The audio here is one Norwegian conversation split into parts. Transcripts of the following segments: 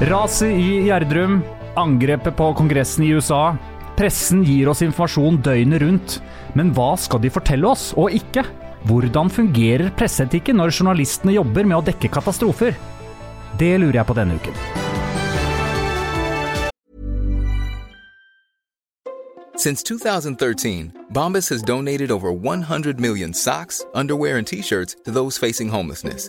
Raset i Gjerdrum, angrepet på Kongressen i USA. Pressen gir oss informasjon døgnet rundt. Men hva skal de fortelle oss, og ikke? Hvordan fungerer presseetikken når journalistene jobber med å dekke katastrofer? Det lurer jeg på denne uken. Since 2013, Bombas has donated over 100 million socks, underwear, and t shirts to those facing homelessness.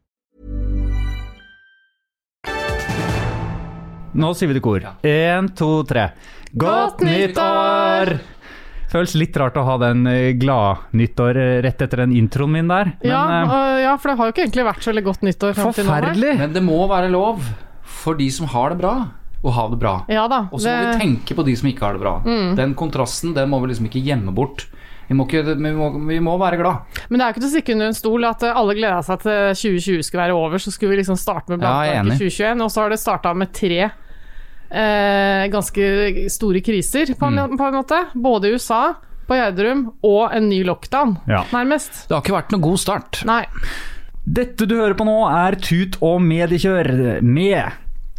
Nå sier vi det i kor. Én, to, tre. Godt nyttår! Føles litt rart å ha den eh, gladnyttår eh, rett etter den introen min der. Men ja, øh, ja, for det har jo ikke egentlig vært så veldig godt nyttår til nå. forferdelig! Men det må være lov for de som har det bra, å ha det bra. Ja da. Og så må vi det- Mm. tenke på de som ikke har det bra. Den kontrasten den må vi liksom ikke gjemme bort. Vi må, ikke, vi må, vi må være glad. Men det er jo ikke til å stikke under en stol at alle gleda seg til 2020 skulle være over, så skulle vi liksom starte med Ja, jeg er enig. 2021, og så har det starta med tre eh, ganske store kriser, på, en- Mm. på en måte. Både i USA, på Gjerdrum, og en ny lockdown, Ja. nærmest. Det har ikke vært noe god start. Nei. Dette du hører på nå, er Tut og mediekjør med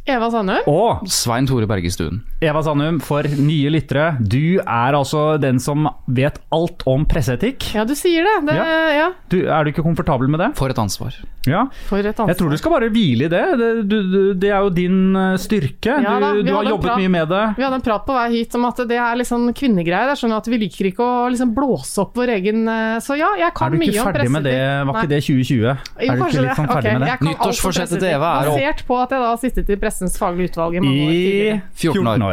Eva Sandø? og Svein Tore Bergestuen. Eva Sandum, for nye lyttere. Du er altså den som vet alt om presseetikk. Ja, du sier det. det Ja. ja. Du, er du ikke komfortabel med det? For et ansvar. Ja. For et ansvar. Jeg tror du skal bare hvile i det. Det, du, du, det er jo din eh, styrke. Ja da, du du har jobbet mye med det. Vi hadde en prat på vei hit om at det er litt sånn kvinnegreier. Det er sånn at Vi liker ikke å liksom blåse opp vår egen eh, Så ja, jeg kan mye om presseetikk. Er du ikke ferdig med det? Var ikke det 2020? Jo, Er du ikke litt sånn ferdig okay, med det? jeg Nyttårsforsettet til Eva er å- Basert på at jeg da har sittet i Pressens faglige utvalg i mange år I tidligere. 14 år.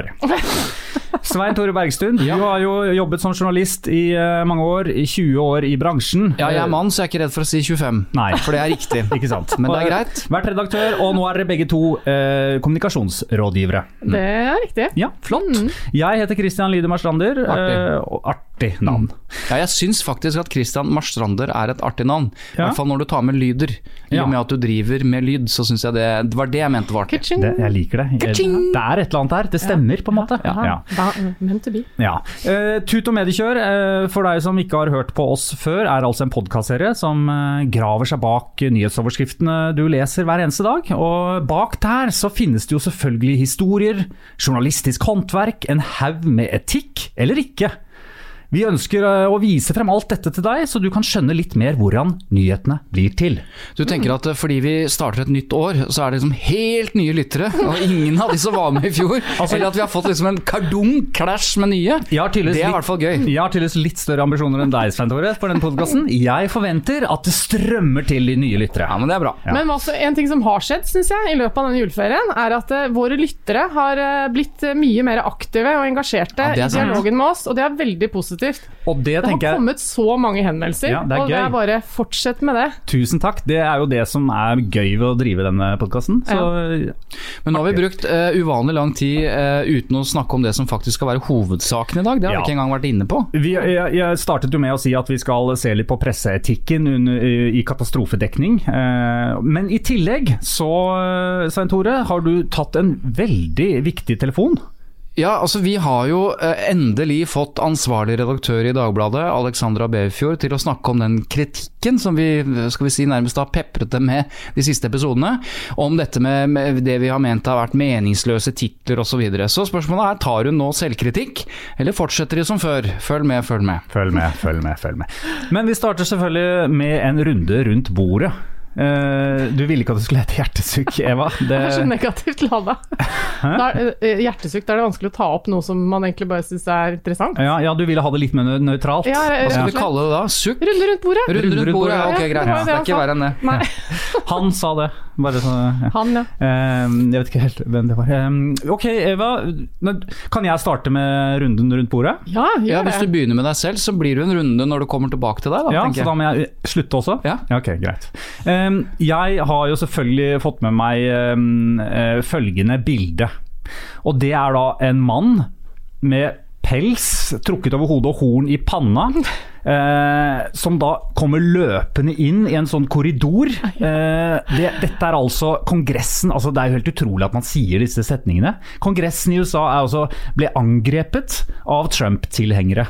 Svein Tore Bergstuen, Ja. du har jo jobbet som journalist i eh, mange år. I 20 år i bransjen. Ja, jeg er mann, så jeg er ikke redd for å si 25. Nei. For det er riktig. Ikke sant? Men det er greit. Vært redaktør, og nå er dere begge to eh, kommunikasjonsrådgivere. Det er riktig. Ja, flott. Jeg heter Christian Lide Marstrander. Artig. eh, artig navn. Ja, jeg syns faktisk at Christian Marstrander er et artig navn. I Ja. hvert fall når du tar med lyder. I Ja. og med at du driver med lyd, så syns jeg det, det var det jeg mente var artig. Det, jeg liker det. Det er et eller annet her. Det stemmer, på en måte. Ja. Ja. Uh, Tut og mediekjør, uh, for deg som ikke har hørt på oss før, er altså en podkastserie som uh, graver seg bak nyhetsoverskriftene du leser hver eneste dag. Og bak der så finnes det jo selvfølgelig historier, journalistisk håndverk, en haug med etikk eller ikke. Vi ønsker eh, å vise frem alt dette til deg, så du kan skjønne litt mer hvordan nyhetene blir til. Du tenker at eh, fordi vi starter et nytt år, så er det liksom helt nye lyttere, og ingen av de som var med i fjor. eller at vi har fått liksom en kardon-clash med nye. Det er i hvert fall gøy. Jeg har tydeligvis litt større ambisjoner enn deg, Svein Tore, for denne podkasten. Jeg forventer at det strømmer til de nye lyttere. Ja, men det er bra. Ja. Men også, en ting som har skjedd synes jeg, i løpet av denne juleferien, er at uh, våre lyttere har uh, blitt mye mer aktive og engasjerte Ja, i dialogen med oss, og det er veldig positivt. Og det Det har jeg kommet så mange henvendelser, Ja, det og og det er bare fortsett med det. Tusen takk. Det er jo det som er gøy ved å drive denne podkasten. Ja. Men nå har vi brukt uh, uvanlig lang tid uh, uten å snakke om det som faktisk skal være hovedsaken i dag. Det har Ja. vi ikke engang vært inne på. vi, jeg, jeg startet jo med å si at vi skal se litt på presseetikken under, i katastrofedekning. Uh, Men i tillegg så, Svein Tore, har du tatt en veldig viktig telefon. Ja, altså Vi har jo eh, endelig fått ansvarlig redaktør i Dagbladet, Alexandra Beverfjord, til å snakke om den kritikken som vi skal vi si, nærmest har pepret dem med de siste episodene. Om dette med det vi har ment har vært meningsløse titler osv. Så, videre. så spørsmålet er tar hun nå selvkritikk, eller fortsetter de som før? Følg med, følg med. Følg med, følg med, følg med. Men vi starter selvfølgelig med en runde rundt bordet. Eh, du ville ikke at det skulle hete hjertesukk, Eva. Det, Det er så negativt lada. Da er- eh, Hjertesukk, da er det vanskelig å ta opp noe som man egentlig bare syns er interessant. ja, ja, du ville ha det litt mer nø- nøytralt. Ja, Hva skal vi kalle det da? Sukk? Runde rundt bordet. Runde rundt bordet? Ja, ok, greit. det Det er ikke verre enn det. Han sa det. Bare så, ja. han, ja. Uh, jeg vet ikke helt hvem det var. Uh, ok, Eva. Kan jeg starte med runden rundt bordet? Ja, Ja, Hvis du begynner med deg selv, så blir det en runde når du kommer tilbake til deg. Da, Ja, så da må jeg slutte også? Ja. ok, greit. Um, jeg har jo selvfølgelig fått med meg um, eh, følgende bilde. Og det er da en mann med pels trukket over hodet og horn i panna. Eh, som da kommer løpende inn i en sånn korridor. Eh, det, dette er altså Kongressen altså Det er jo helt utrolig at man sier disse setningene. Kongressen i USA er altså, ble angrepet av Trump-tilhengere.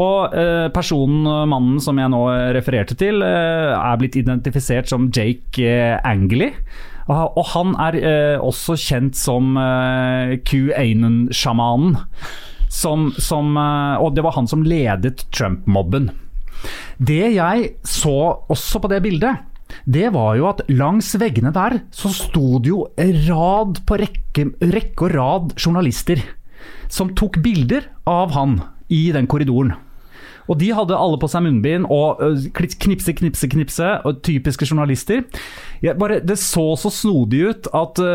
Og eh, personen, mannen som jeg nå refererte til, eh, er blitt identifisert som Jake eh, Angley. Og, han er eh, også kjent som eh, Q-Anon-sjamanen. Som, som, eh, og det var han som ledet Trump-mobben. Det jeg så også på det bildet, det var jo at langs veggene der så sto det jo rad på rekke, rekke og rad journalister som tok bilder av han i den korridoren. Og de hadde alle på seg munnbind og knipse, knipse, knipse, og typiske journalister. Bare, det så så snodig ut at ø,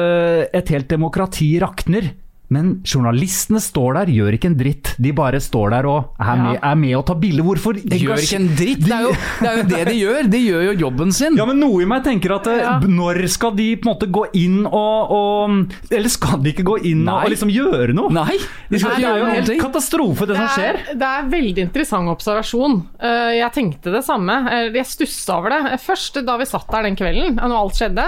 et helt demokrati rakner. Men journalistene står der, gjør ikke en dritt. De bare står der og er, Ja. med, er med og tar bilder. Hvorfor? Gjør ikke en dritt! Det er, jo, det er jo det de gjør! De gjør jo jobben sin. Ja, men noe i meg tenker at eh, Ja. når skal de på en måte gå inn og, og Eller skal de ikke gå inn og, Nei. og liksom gjøre noe? Nei, de skal det er jo en helt katastrofe, det som skjer. er, det er veldig interessant observasjon. Eh, Jeg tenkte det samme. Eh, Jeg stussa over det. Først da vi satt der den kvelden, når alt skjedde,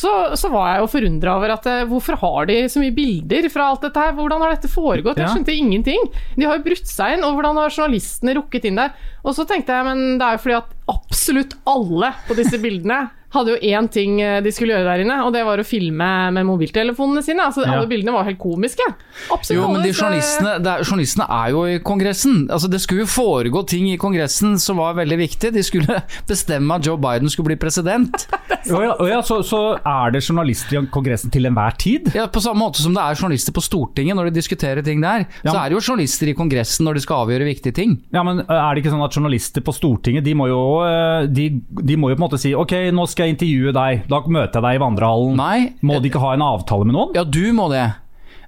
så, så var jeg jo forundra over at eh, hvorfor har de så mye bilder fra alt dette her? Hvordan har dette foregått? Jeg skjønte ingenting. De har jo brutt seg inn, og hvordan har journalistene rukket inn der? Og så tenkte jeg, men det er jo fordi at absolutt alle på disse bildene hadde jo én ting eh, de skulle gjøre der inne, og det var å filme med mobiltelefonene sine. Altså, Ja. Alle bildene var helt komiske. Absolutt Jo, men de journalistene, er, journalistene er jo i Kongressen. Altså, det skulle jo foregå ting i Kongressen som var veldig viktig. De skulle bestemme at Joe Biden skulle bli president. Å ja, ja, så, så er det journalister i Kongressen til enhver tid? Ja, På samme måte som det er journalister på Stortinget når de diskuterer ting der, Ja. så er det jo journalister i Kongressen når de skal avgjøre viktige ting. Ja, men Er det ikke sånn at journalister på Stortinget de må jo, de, de må jo på en måte si ok, nå skal jeg intervjue deg, da møter jeg deg i vandrehallen. Nei. Må de ikke ha en avtale med noen? Ja, du må det.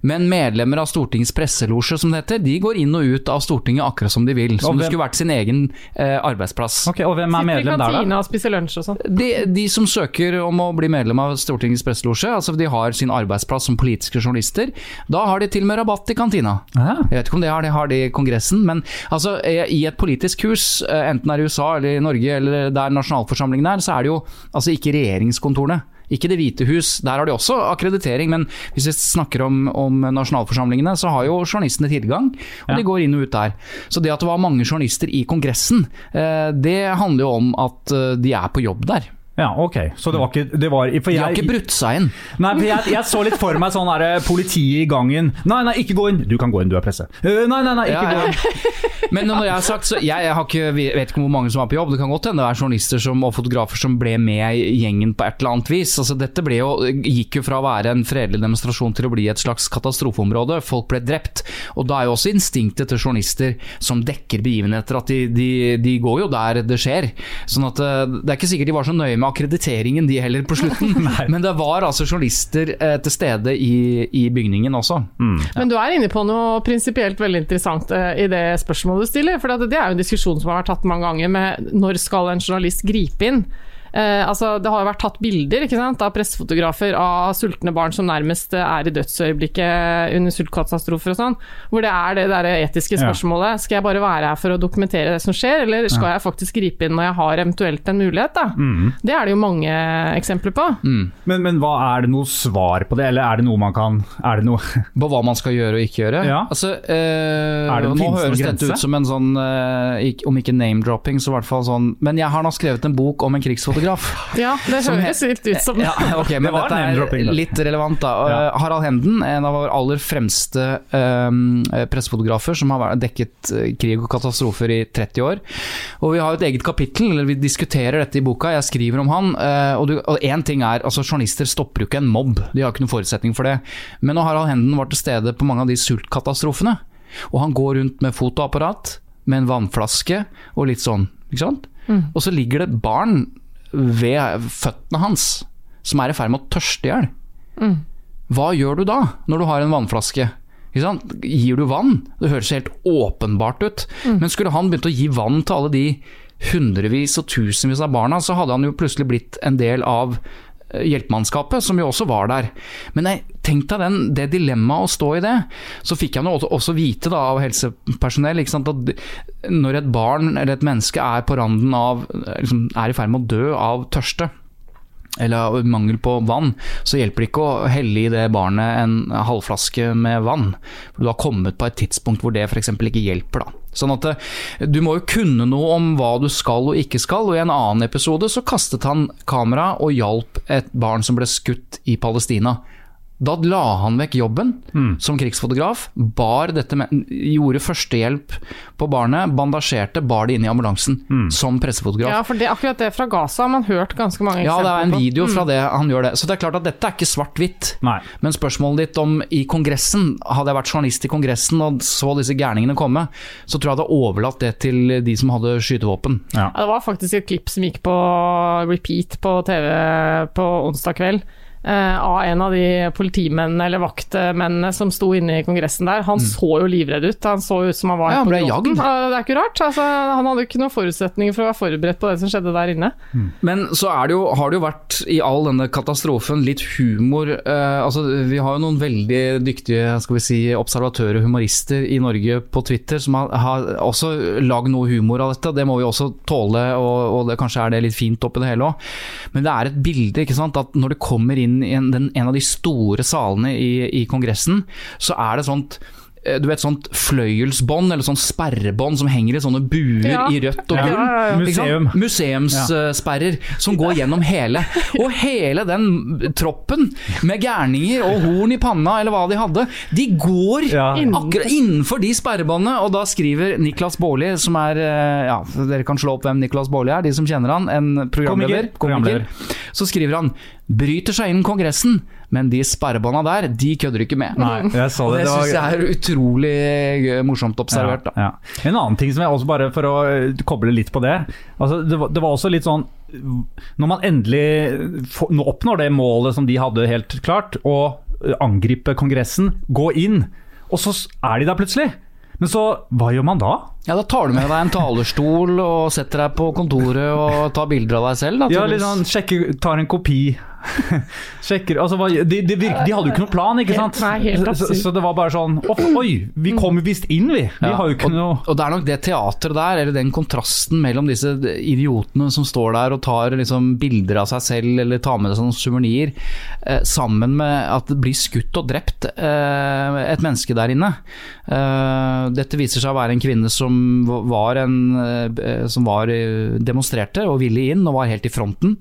Men medlemmer av Stortingets presselosje, som det heter, de går inn og ut av Stortinget akkurat som de vil. Som det skulle vært sin egen eh, arbeidsplass. Ok, Og hvem er medlem der, da? kantina og spiser lunsj og sånn. De, de som søker om å bli medlem av Stortingets presselosje, altså de har sin arbeidsplass som politiske journalister, da har de til og med rabatt i kantina. Aha. Jeg vet ikke om det har de, har det i Kongressen, men altså, eh, i et politisk hus, eh, enten det er i USA eller i Norge eller der nasjonalforsamlingen er, så er det jo altså ikke regjeringskontorene. Ikke Det hvite hus, der har de også akkreditering, men hvis vi snakker om, om nasjonalforsamlingene, så har jo journalistene tilgang, og Ja. de går inn og ut der. Så det at det var mange journalister i Kongressen, eh, det handler jo om at eh, de er på jobb der. Ja, ok. Så det var ikke det var, for De har ikke brutt seg inn. Nei, for jeg, jeg så litt for meg sånn der, politiet i gangen. Nei, nei, ikke gå inn. Du kan gå inn, du er presse. Uh, nei, nei, nei, ikke Ja, gå ja. inn. Men når jeg har sagt, så jeg, jeg har ikke, vet ikke hvor mange som var på jobb. Det kan godt hende det er journalister som, og fotografer som ble med i gjengen på et eller annet vis. Altså, dette jo, gikk jo fra å være en fredelig demonstrasjon til å bli et slags katastrofeområde. Folk ble drept. Og da er jo også instinktet til journalister som dekker begivenheter, at de, de, de går jo der det skjer. Sånn at eh, Det er ikke sikkert de var så nøye med akkrediteringen de heller på slutten. Men det var altså journalister eh, til stede i, i bygningen også. Men du er inne på noe prinsipielt veldig interessant eh, i det spørsmålet du stiller. For det er jo en diskusjon som har vært tatt mange ganger med når skal en journalist gripe inn? Eh, altså, det har jo vært tatt bilder ikke sant, av pressefotografer av sultne barn som nærmest eh, er i dødsøyeblikket under sultkatastrofer og sånn. Hvor det er det der etiske Ja. spørsmålet. Skal jeg bare være her for å dokumentere det som skjer, eller skal jeg faktisk gripe inn når jeg har eventuelt en mulighet? Da? Det er det jo mange eksempler på. Men, men hva er det noe svar på det, eller er det noe man kan Er det noe På hva man skal gjøre og ikke gjøre? Ja. Altså, eh, Er det- nå høres dette ut som en sånn, eh, om ikke name-dropping, så i hvert fall sånn Men jeg har nå skrevet en bok om en krigsfotograf. Pressefotograf. Ja, det høres litt ut som Ja, ok, men det. dette er litt relevant, da. Ja. Uh, Harald Henden, en av våre aller fremste um, pressefotografer, som har dekket uh, krig og katastrofer i 30 år. Og vi har et eget kapittel, eller vi diskuterer dette i boka, jeg skriver om han. og, én en ting er, altså Journalister stopper jo ikke en mobb, de har ikke noen forutsetning for det. Men når Harald Henden var til stede på mange av de sultkatastrofene, og han går rundt med fotoapparat, med en vannflaske og litt sånn, ikke sant? Og så ligger det barn ved føttene hans som er i ferd med å tørste i hjel. Hva gjør du da, når du har en vannflaske? Gir du vann? Det høres helt åpenbart ut. Men skulle han begynt å gi vann til alle de hundrevis og tusenvis av barna, så hadde han jo plutselig blitt en del av hjelpemannskapet, som jo også var der. Men jeg, tenk deg den, det dilemmaet å stå i det. Så fikk jeg jo også, vite da, av helsepersonell sant, at når et barn eller et menneske er på randen av liksom, Er i ferd med å dø av tørste, eller mangel på vann, så hjelper det ikke å helle i det barnet en halvflaske med vann. Du har kommet på et tidspunkt hvor det f.eks. ikke hjelper. da. Sånn at eh, Du må jo kunne noe om hva du skal og ikke skal, og i en annen episode så kastet han kamera og hjalp et barn som ble skutt i Palestina. Da la han vekk jobben som krigsfotograf, bar dette med, gjorde førstehjelp på barnet, bandasjerte, bar det inn i ambulansen som pressefotograf. Ja, for det, akkurat det fra Gaza har man hørt ganske mange eksempler på. Ja, det er en på. video fra det han gjør det. Så det er klart at dette er ikke svart-hvitt. Men spørsmålet ditt om i Kongressen, hadde jeg vært journalist i Kongressen og så disse gærningene komme, så tror jeg jeg hadde overlatt det til de som hadde skytevåpen. Ja. Ja, det var faktisk et klipp som gikk på repeat på TV på onsdag kveld. Eh, av en av de politimennene eller vaktmennene som sto inne i Kongressen der. Han så jo livredd ut. Han så ut som han var Mm. Ja, han på ble gråten. jagd. Det er ikke rart. Altså, han hadde jo ikke noen forutsetninger for å være forberedt på det som skjedde der inne. Men så er det jo, har det jo vært i all denne katastrofen litt humor. Eh, altså, vi har jo noen veldig dyktige skal vi si, observatører og humorister i Norge på Twitter som har, har også lagd noe humor av dette. Det må vi også tåle, og, og det, kanskje er det litt fint oppi det hele òg. Men det er et bilde, ikke sant, at når det kommer inn i en, den, en av de store salene i, i Kongressen, så er det sånt du vet sånt fløyelsbånd eller sånn sperrebånd som henger i sånne buer Ja. i rødt og Ja, gull. ja, ja. Museum. Museumssperrer som går gjennom hele. Og hele den troppen med gærninger og horn i panna, eller hva de hadde, de går Ja. akkurat innenfor de sperrebåndene. Og da skriver Niklas Baarli, som er eh, Ja, dere kan slå opp hvem Niklas Baarli er, de som kjenner han. En programleder. Komiker. Programleder. Så skriver han bryter seg inn Kongressen, men de sperrebånda der, de kødder ikke med. Nei, så Og det. det det syns jeg er utrolig gøy, morsomt observert. Ja, ja. En annen ting som jeg også bare for å eh, koble litt på det. Altså, det, var, det var også litt sånn Når man endelig får, oppnår det målet som de hadde helt klart, å eh, angripe Kongressen, gå inn, og så er de der plutselig. Men så, hva gjør man da? Ja, Da tar du med deg en talerstol og setter deg på kontoret og tar bilder av deg selv. Da, Ja, litt sånn, sjekker, tar en kopi. Sjekker, altså, hva, de, de, virk- de hadde jo ikke noen plan, ikke sant? Nei, helt så, så det var bare sånn Oi, vi kommer visst inn, vi. Vi Ja, har jo ikke og, noe og det er nok det teateret der, eller den kontrasten mellom disse idiotene som står der og tar liksom bilder av seg selv eller tar med seg noen suvenir, eh, sammen med at det blir skutt og drept eh, et menneske der inne. Eh, dette viser seg å være en kvinne som var en eh, som var eh, demonstrerte og ville inn og var helt i fronten,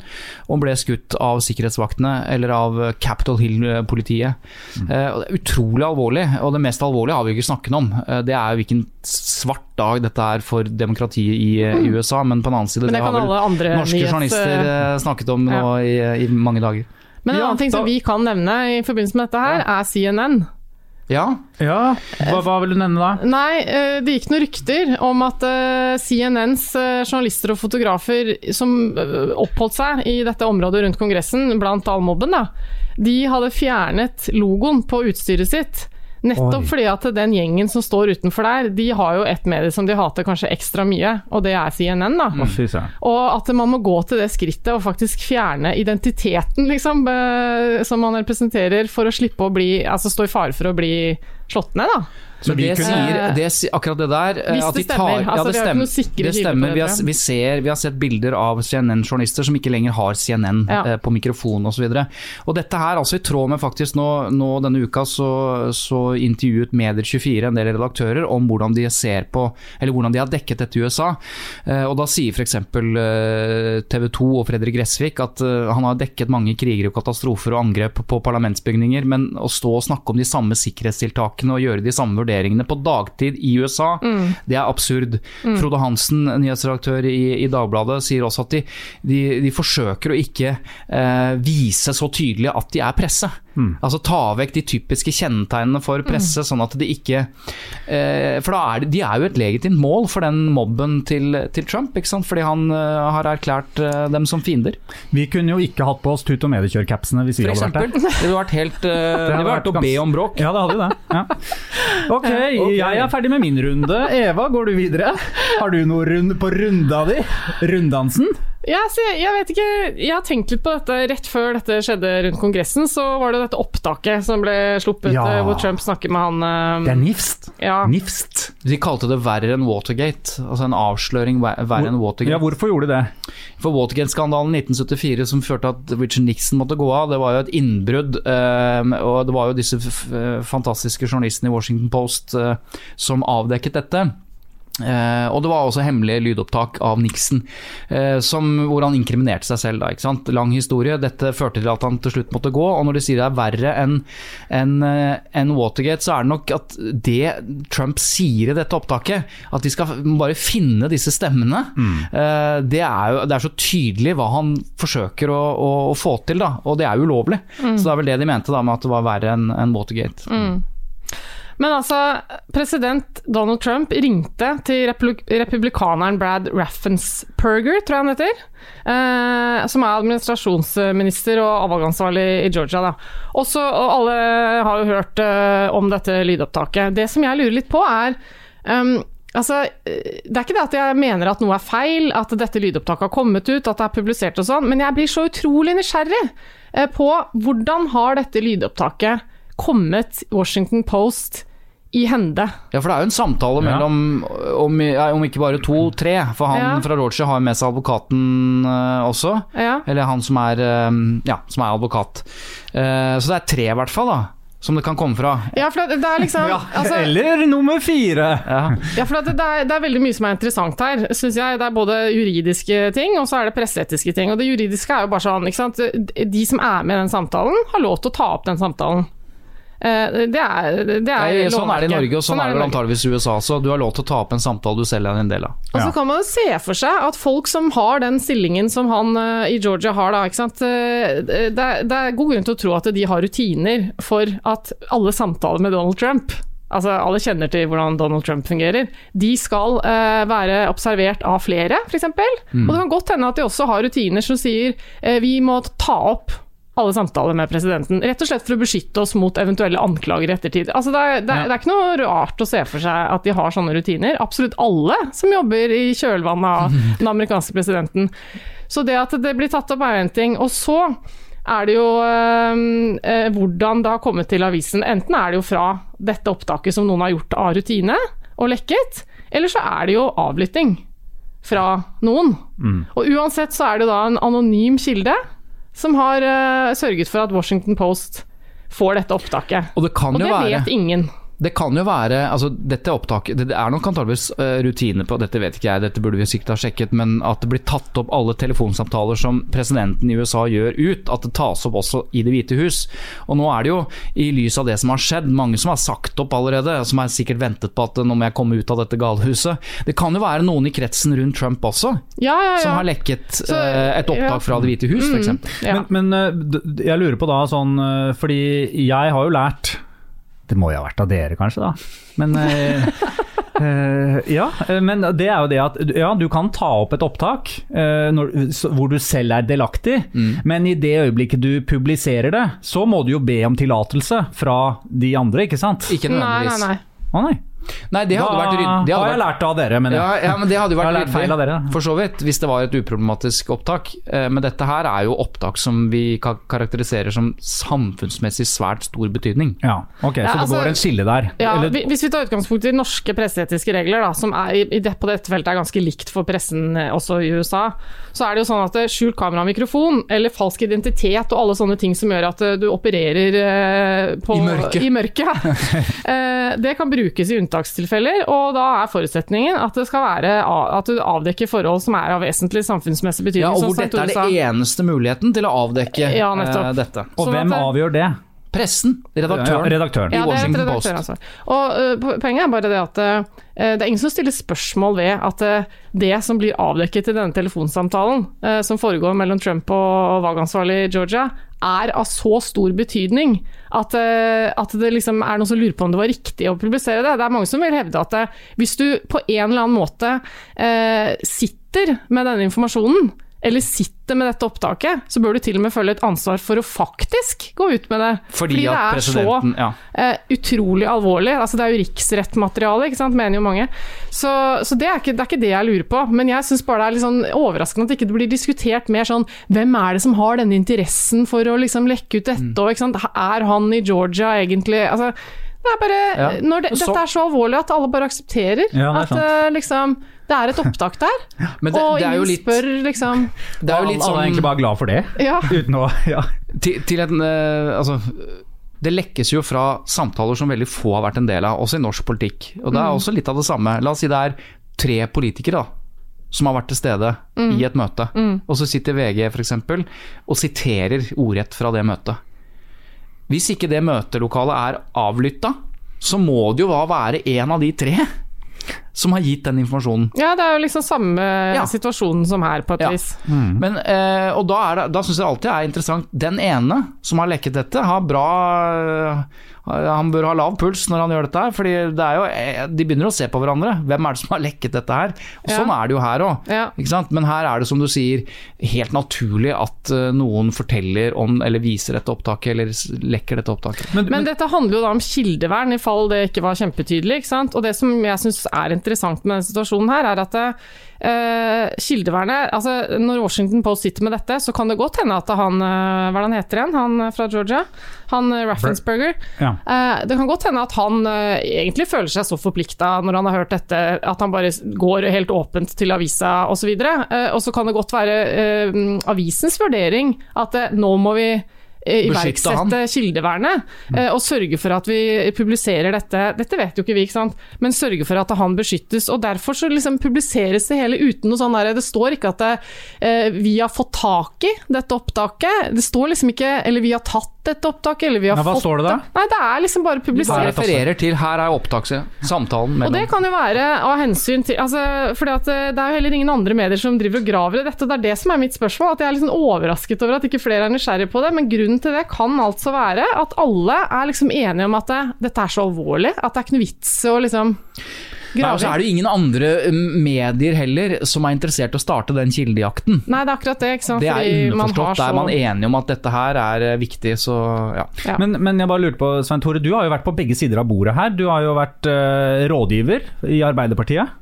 og ble skutt av sikkerhetsvaktene eller av Capitol Hill-politiet. Eh, det er utrolig alvorlig, og det mest alvorlige har vi ikke snakket om. Eh, det er hvilken svart dag dette er for demokratiet i, eh, i USA, men på en annen side Men det det har vel norske nyhets- journalister snakket om nå i, i mange dager. Men en Ja, annen ting som vi kan nevne i forbindelse med dette her, er CNN. Ja, Ja, hva, hva vil du nevne da? Nei, eh, det gikk noen rykter om at eh, CNNs eh, journalister og fotografer som oppholdt seg i dette området rundt Kongressen, blant all mobben, da, de hadde fjernet logoen på utstyret sitt. Nettopp Oi. fordi at den gjengen som står utenfor der, de har jo et medie som de hater kanskje ekstra mye, og det er CNN, da. Mm. Og at man må gå til det skrittet og faktisk fjerne identiteten, liksom, som man representerer, for å slippe å bli Altså stå i fare for å bli slått ned, da. Vi det kunne- sier, det, akkurat det der eh, Hvis at de det stemmer. tar- Altså, ja, det vi har stemmer. noe sikre Det stemmer. Vi har, vi, ser, vi har sett bilder av CNN-journalister som ikke lenger har CNN Ja. eh, på mikrofon osv. Dette her, altså i tråd med faktisk nå, nå denne uka, så, så intervjuet Medier24 en del redaktører om hvordan de ser på, eller hvordan de har dekket dette i USA. Eh, og da sier f.eks. TV 2 og Fredrik Gressvik at eh, han har dekket mange kriger og katastrofer og angrep på parlamentsbygninger, men å stå og snakke om de samme sikkerhetstiltakene og gjøre de samme vurderingene på dagtid i USA, det er absurd. Frode Hansen, nyhetsredaktør i, i Dagbladet, sier også at de, de, de forsøker å ikke eh, vise så tydelig at de er presse. Altså ta vekk de typiske kjennetegnene for presse, sånn at de ikke eh, For da er de, de er jo et legitimt mål for den mobben til, til Trump, ikke sant? fordi han uh, har erklært uh, dem som fiender. Vi kunne jo ikke hatt på oss tut- og mediekjørcapsene hvis vi hadde vært der. Det hadde vært helt uh, Det hadde vært å be om bråk. Ja, det hadde jo det. Ja. Ok, jeg er ferdig med min runde. Eva, går du videre? Har du noe rund på runda di? Runddansen? Ja, jeg, jeg vet ikke, jeg har tenkt litt på dette rett før dette skjedde rundt Kongressen. Så var det dette opptaket som ble sluppet, Ja. eh, hvor Trump snakker med han eh, Det er nifst. Ja. Nifst. De kalte det verre enn Watergate. Altså en avsløring verre enn Watergate. Ja, hvorfor gjorde de det? For Watergate-skandalen 1974 som førte at Richard Nixon måtte gå av, det var jo et innbrudd. eh, og det var jo disse f f- fantastiske journalistene i Washington Post eh, som avdekket dette. Eh, og det var også hemmelige lydopptak av Nixon, uh, som, hvor han inkriminerte seg selv. Da, ikke sant? Lang historie. Dette førte til at han til slutt måtte gå. Og når de sier det er verre enn en, uh, en Watergate, så er det nok at det Trump sier i dette opptaket, at de skal bare finne disse stemmene, eh, det, er jo, det er så tydelig hva han forsøker å, å, å få til, da. Og det er jo Mm. Så det er vel det de mente da med at det var verre enn en Watergate. Men altså, president Donald Trump ringte til republikaneren Brad Raffensperger, tror jeg han heter. Eh, som er administrasjonsminister og avvalgansvarlig i Georgia. Da. Også, og alle har jo hørt eh, om dette lydopptaket. Det som jeg lurer litt på, er um, Altså, Det er ikke det at jeg mener at noe er feil, at dette lydopptaket har kommet ut, at det er publisert og sånn, men jeg blir så utrolig nysgjerrig eh, på hvordan har dette lydopptaket kommet Washington Post i hende? Ja, for det er jo en samtale Ja. mellom, om, ja, om ikke bare to, tre. For han Ja. fra Roger har med seg advokaten uh, også. Ja. Eller han som er, um, ja, som er advokat. Uh, så det er tre i hvert fall, da. Som det kan komme fra. Ja, for det, det er liksom altså, Eller nummer fire. Ja. Ja, for det, det, er, det er veldig mye som er interessant her, syns jeg. Det er både juridiske ting, og så er det presseetiske ting. Og det juridiske er jo bare sånn, ikke sant. De som er med i den samtalen, har lov til å ta opp den samtalen. Eh, Det er, det er Nei, sånn er det i. Norge, og sånn, er det vel antageligvis i USA også. Du har lov til å ta opp en samtale du selv er en del av. Og så Ja. kan man jo se for seg at folk som har den stillingen som han eh, i Georgia har, da, ikke sant? eh, Det, er, det er god grunn til å tro at de har rutiner for at alle samtaler med Donald Trump Altså, Alle kjenner til hvordan Donald Trump fungerer. De skal uh, være observert av flere, f.eks. Mm. Og det kan godt hende at de også har rutiner som sier uh, vi må ta opp alle samtaler med presidenten, rett og slett for å beskytte oss mot eventuelle anklager i ettertid. Altså, det, er, det, er, det er ikke noe rart å se for seg at de har sånne rutiner. Absolutt alle som jobber i kjølvannet av den amerikanske presidenten. Så det at det blir tatt opp er en ting. Og så er det jo eh, eh, hvordan det har kommet til avisen. Enten er det jo fra dette opptaket som noen har gjort av rutine og lekket, eller så er det jo avlytting fra noen. Og uansett så er det da en anonym kilde som har uh, sørget for at Washington Post får dette opptaket. Og det kan Og jo det være vet ingen. Det kan jo være altså Dette opptaket Det er nok antageligvis eh, rutine på Dette vet ikke jeg, dette burde vi sikkert ha sjekket, men at det blir tatt opp alle telefonsamtaler som presidenten i USA gjør ut, at det tas opp også i Det hvite hus. Og nå er det jo, i lys av det som har skjedd, mange som har sagt opp allerede, som har sikkert ventet på at nå må jeg komme ut av dette galhuset. Det kan jo være noen i kretsen rundt Trump også, Ja, ja, ja. som har lekket Så, eh, et opptak ja. Mm. fra Det hvite hus, f.eks. ja. Men, men eh, jeg lurer på da sånn eh, Fordi jeg har jo lært Det må jo ha vært av dere, kanskje, da. Men eh, eh, Ja, eh, men det er jo det at ja, du kan ta opp et opptak eh, når, hvor du selv er delaktig, men i det øyeblikket du publiserer det, så må du jo be om tillatelse fra de andre, ikke sant? Ikke Nei, nei, nei. Å nei. Nei, det hadde da vært ryddig. Det har jeg vært lært av dere, men ja, ja, men det hadde jo vært lært feil av dere. for så vidt, hvis det var et uproblematisk opptak. Eh, Men dette her er jo opptak som vi karakteriserer som samfunnsmessig svært stor betydning. Ja, ok, Ja, så det altså- går en skille der. Ja, Eller- Hvis vi tar utgangspunkt i norske presseetiske regler, da, som er, i det, på dette feltet er ganske likt for pressen eh, også i USA, så er det jo sånn at eh, skjult kamera og mikrofon, eller falsk identitet og alle sånne ting som gjør at du opererer på, I mørket. i mørket. Eh, det kan brukes i unntakstilfeller, og da er forutsetningen at det skal være at du avdekker forhold som er av vesentlig samfunnsmessig betydning. Ja, og hvor dette er den det eneste muligheten til å avdekke Ja, eh, dette. Og sånn hvem det- avgjør det? Pressen, redaktøren. Ja, redaktøren. I Ja, det et Washington Post. redaktøransvar. Og uh, poenget er bare det at uh, det er ingen som stiller spørsmål ved at uh, det som blir avdekket i denne telefonsamtalen uh, som foregår mellom Trump og valgansvarlig i Georgia, er av så stor betydning at, uh, at det liksom er noen som lurer på om det var riktig å publisere det. Det er mange som vil hevde at uh, hvis du på en eller annen måte uh, sitter med denne informasjonen, eller sitter med dette opptaket, så bør du til og med føle et ansvar for å faktisk gå ut med det. Fordi, Fordi det er så ja. uh, utrolig alvorlig. Altså, det er jo riksrettmateriale, ikke sant, mener jo mange. Så, så det, er ikke, det er ikke det jeg lurer på. Men jeg syns bare det er litt sånn overraskende at det ikke blir diskutert mer sånn Hvem er det som har denne interessen for å liksom lekke ut dette, og ikke sant. Er han i Georgia egentlig Altså, det er bare Ja. når det, Så- Dette er så alvorlig at alle bare aksepterer Ja, at uh, liksom det er et opptak der, det, og det er ingen litt, spør liksom det er jo litt Alle er egentlig sånn bare glad for det, Ja. uten å ja. til, til en, eh, altså, det lekkes jo fra samtaler som veldig få har vært en del av, også i norsk politikk. Og det er også litt av det samme. La oss si det er tre politikere da, som har vært til stede i et møte. Og så sitter VG f.eks. og siterer ordrett fra det møtet. Hvis ikke det møtelokalet er avlytta, så må det jo være en av de tre som har gitt den informasjonen. Ja, det er jo liksom samme Ja. situasjonen som her, på et Ja. vis. Men, eh, og da, er det, da syns jeg alltid er interessant Den ene som har lekket dette, har bra Han bør ha lav puls når han gjør dette her, fordi det er jo eh, De begynner å se på hverandre. Hvem er det som har lekket dette her? Og Ja. Sånn er det jo her òg. Ja. Men her er det som du sier, helt naturlig at eh, noen forteller om, eller viser dette opptaket, eller lekker dette opptaket. Men, Men men, dette handler jo da om kildevern, i fall det ikke var kjempetydelig. ikke sant? Og det som jeg syns er interessant med denne situasjonen her, er at uh, kildevernet altså Når Washington Post sitter med dette, så kan det godt hende at han uh, Hva han heter igjen? Han fra Georgia? Han eh, Raffensperger. ja. Eh, det kan godt hende at han eh, egentlig føler seg så forplikta når han har hørt dette, at han bare går helt åpent til avisa osv. Uh, og så kan det godt være eh, avisens vurdering at eh, nå må vi eh. Iverksette kildevernet eh, og sørge for at vi publiserer dette. Dette vet jo ikke vi, ikke sant? men sørge for at han beskyttes. og Derfor så liksom publiseres det hele uten noe sånn der Det står ikke at det, eh, vi har fått tak i dette opptaket. Det står liksom ikke Eller vi har tatt dette opptaket, eller vi har Nei, hva fått står det da? Nei, det er liksom bare publisert. publisert. refererer til her er opptaket, samtalen Og det kan jo være av hensyn til altså, For eh, Det er jo heller ingen andre medier som driver og graver i dette. og Det er det som er mitt spørsmål. At jeg er sånn overrasket over at ikke flere er nysgjerrige på det. Men grunnen til det kan altså være at alle er liksom enige om at det, dette er så alvorlig at det er ikke noe vits å liksom Nei, og så er det jo ingen andre eh, medier heller som er interessert i å starte den kildejakten. Nei, det er akkurat det. ikke sant? Det er underforstått. Da er man enig om at dette her er eh, viktig, så ja. Ja. Men, men jeg bare lurte på, Svein Tore, du har jo vært på begge sider av bordet her. Du har jo vært uh, rådgiver i Arbeiderpartiet.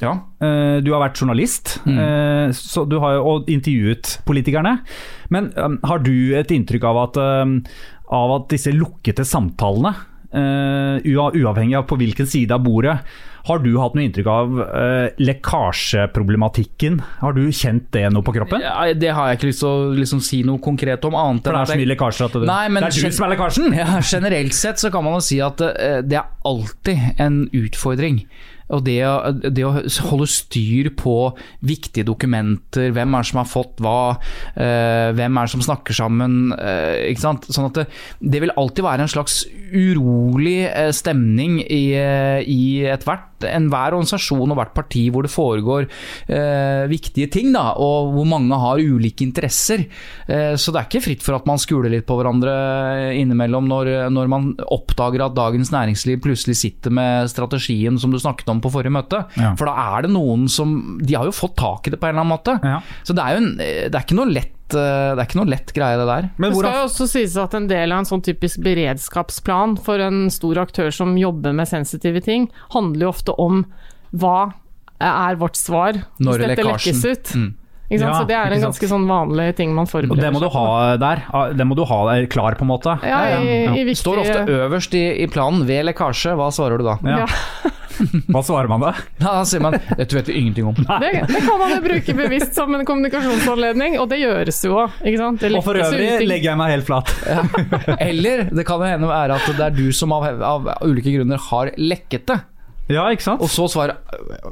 ja. Uh, du har vært journalist, eh, så du har jo og intervjuet politikerne. Men um, har du et inntrykk av at, um, av at disse lukkete samtalene, Uh, uavhengig av på hvilken side av bordet, har du hatt noe inntrykk av eh, lekkasjeproblematikken? Har du kjent det noe på kroppen? Ja, Det har jeg ikke lyst til å liksom, si noe konkret om, annet For det er så jeg- mye lekkasjer at det, Nei, men det er du som er lekkasjen! Ja, generelt sett så kan man jo si at eh, det er alltid en utfordring. Og det, det å holde styr på viktige dokumenter, hvem er det som har fått hva, eh, hvem er det som snakker sammen, eh, ikke sant. Sånn at det, det vil alltid være en slags urolig eh, stemning i, i ethvert enhver organisasjon og hvert parti hvor det foregår eh, viktige ting, da, og hvor mange har ulike interesser. Eh, så det er ikke fritt for at man skuler litt på hverandre innimellom når, når man oppdager at Dagens Næringsliv plutselig sitter med strategien som du snakket om på forrige møte. Ja. For da er det noen som De har jo fått tak i det på en eller annen måte. Ja. Så det er jo en, det er ikke noe lett eh, det er ikke noe lett greie, det der. Men Det skal jo også sies at en del av en sånn typisk beredskapsplan for en stor aktør som jobber med sensitive ting, handler jo ofte om hva er vårt svar hvis Når dette lekkes ut. Mm. Ikke sant? Ja, Så det er ikke en sant. ganske sånn vanlig ting man forbereder Og på. det må du ha der. Ah, Det må du ha der klar, på en måte. Ja, i, i viktige Står ofte øverst i, i planen ved lekkasje. Hva svarer du da? Ja. Ja. Hva svarer man da? Da sier man dette vet vi ingenting om. Det, det kan man jo bruke bevisst som en kommunikasjonsanledning, og det gjøres jo òg. Og for øvrig legger jeg meg helt flat. Eller det kan jo hende være at det er du som av, av ulike grunner har lekket det. Ja, ikke sant? Og så, svarer,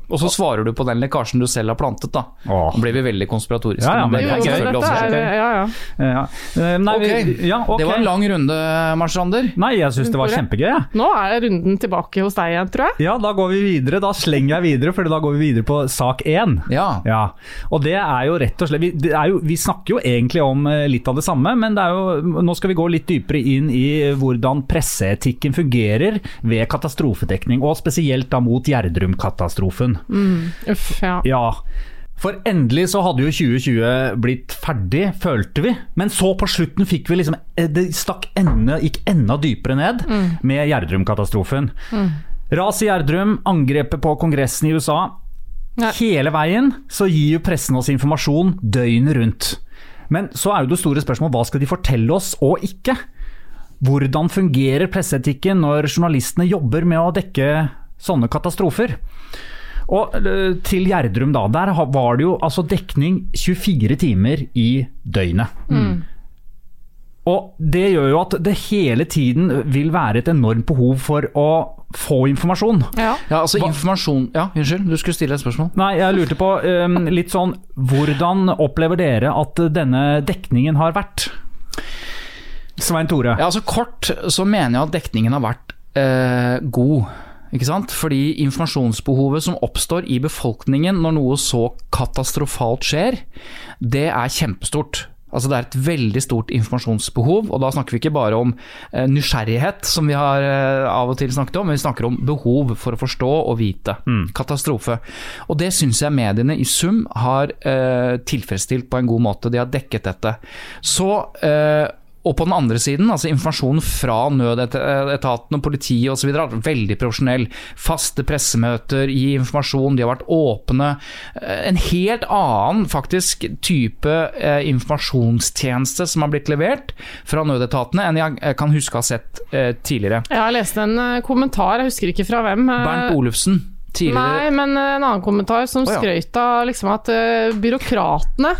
og så svarer du på den lekkasjen du selv har plantet, da. Åh. Nå blir vi veldig konspiratoriske. Ja, ja, men det det er gøy. er, ja, ja. Ja. Eh, Nei, okay. vi- ja, ok. det var en lang runde, Marstrander. Nei, jeg syns det var kjempegøy. Ja. Nå er runden tilbake hos deg igjen, tror jeg. Ja, da går vi videre. Da slenger jeg videre, for da går vi videre på sak én. Ja. Ja, og det er jo rett og slett Vi, det er jo, vi snakker jo egentlig om eh, litt av det samme, men det er jo, nå skal vi gå litt dypere inn i hvordan presseetikken fungerer ved katastrofedekning, og spesielt da mot Gjerdrum-katastrofen. Uff, ja. Ja, for endelig så hadde jo 2020 blitt ferdig, følte vi. Men så på slutten fikk vi liksom eh, Det stakk enda, gikk enda dypere ned med Gjerdrum-katastrofen. Ras i Gjerdrum, angrepet på Kongressen i USA. Nei. Hele veien så gir jo pressen oss informasjon døgnet rundt. Men så er jo det store spørsmålet hva skal de fortelle oss og ikke? Hvordan fungerer presseetikken når journalistene jobber med å dekke sånne katastrofer? Og eh, til Gjerdrum, da. Der var det jo altså dekning 24 timer i døgnet. Og det gjør jo at det hele tiden vil være et enormt behov for å få informasjon. ja. ja, altså informasjon Ja, unnskyld, du skulle stille et spørsmål. Nei, jeg lurte på um, litt sånn Hvordan opplever dere at denne dekningen har vært? Svein Tore. Ja, altså Kort så mener jeg at dekningen har vært eh, god. Ikke sant? Fordi informasjonsbehovet som oppstår i befolkningen når noe så katastrofalt skjer, det er kjempestort. Altså Det er et veldig stort informasjonsbehov, og da snakker vi ikke bare om eh, nysgjerrighet, som vi har eh, av og til snakket om, men vi snakker om behov for å forstå og vite. Katastrofe. Og det syns jeg mediene i sum har eh, tilfredsstilt på en god måte. De har dekket dette. Så eh, og på den andre siden, altså informasjonen fra nødetaten og politiet osv. har vært veldig profesjonell. Faste pressemøter, gi informasjon, de har vært åpne. Eh, En helt annen faktisk type eh, informasjonstjeneste som har blitt levert fra nødetatene enn jeg eh, kan huske å ha sett tidligere. Jeg har lest en kommentar, jeg husker ikke fra hvem. Bernt Olufsen, tidligere Nei, men en annen kommentar som oh, ja. skrøt av liksom at byråkratene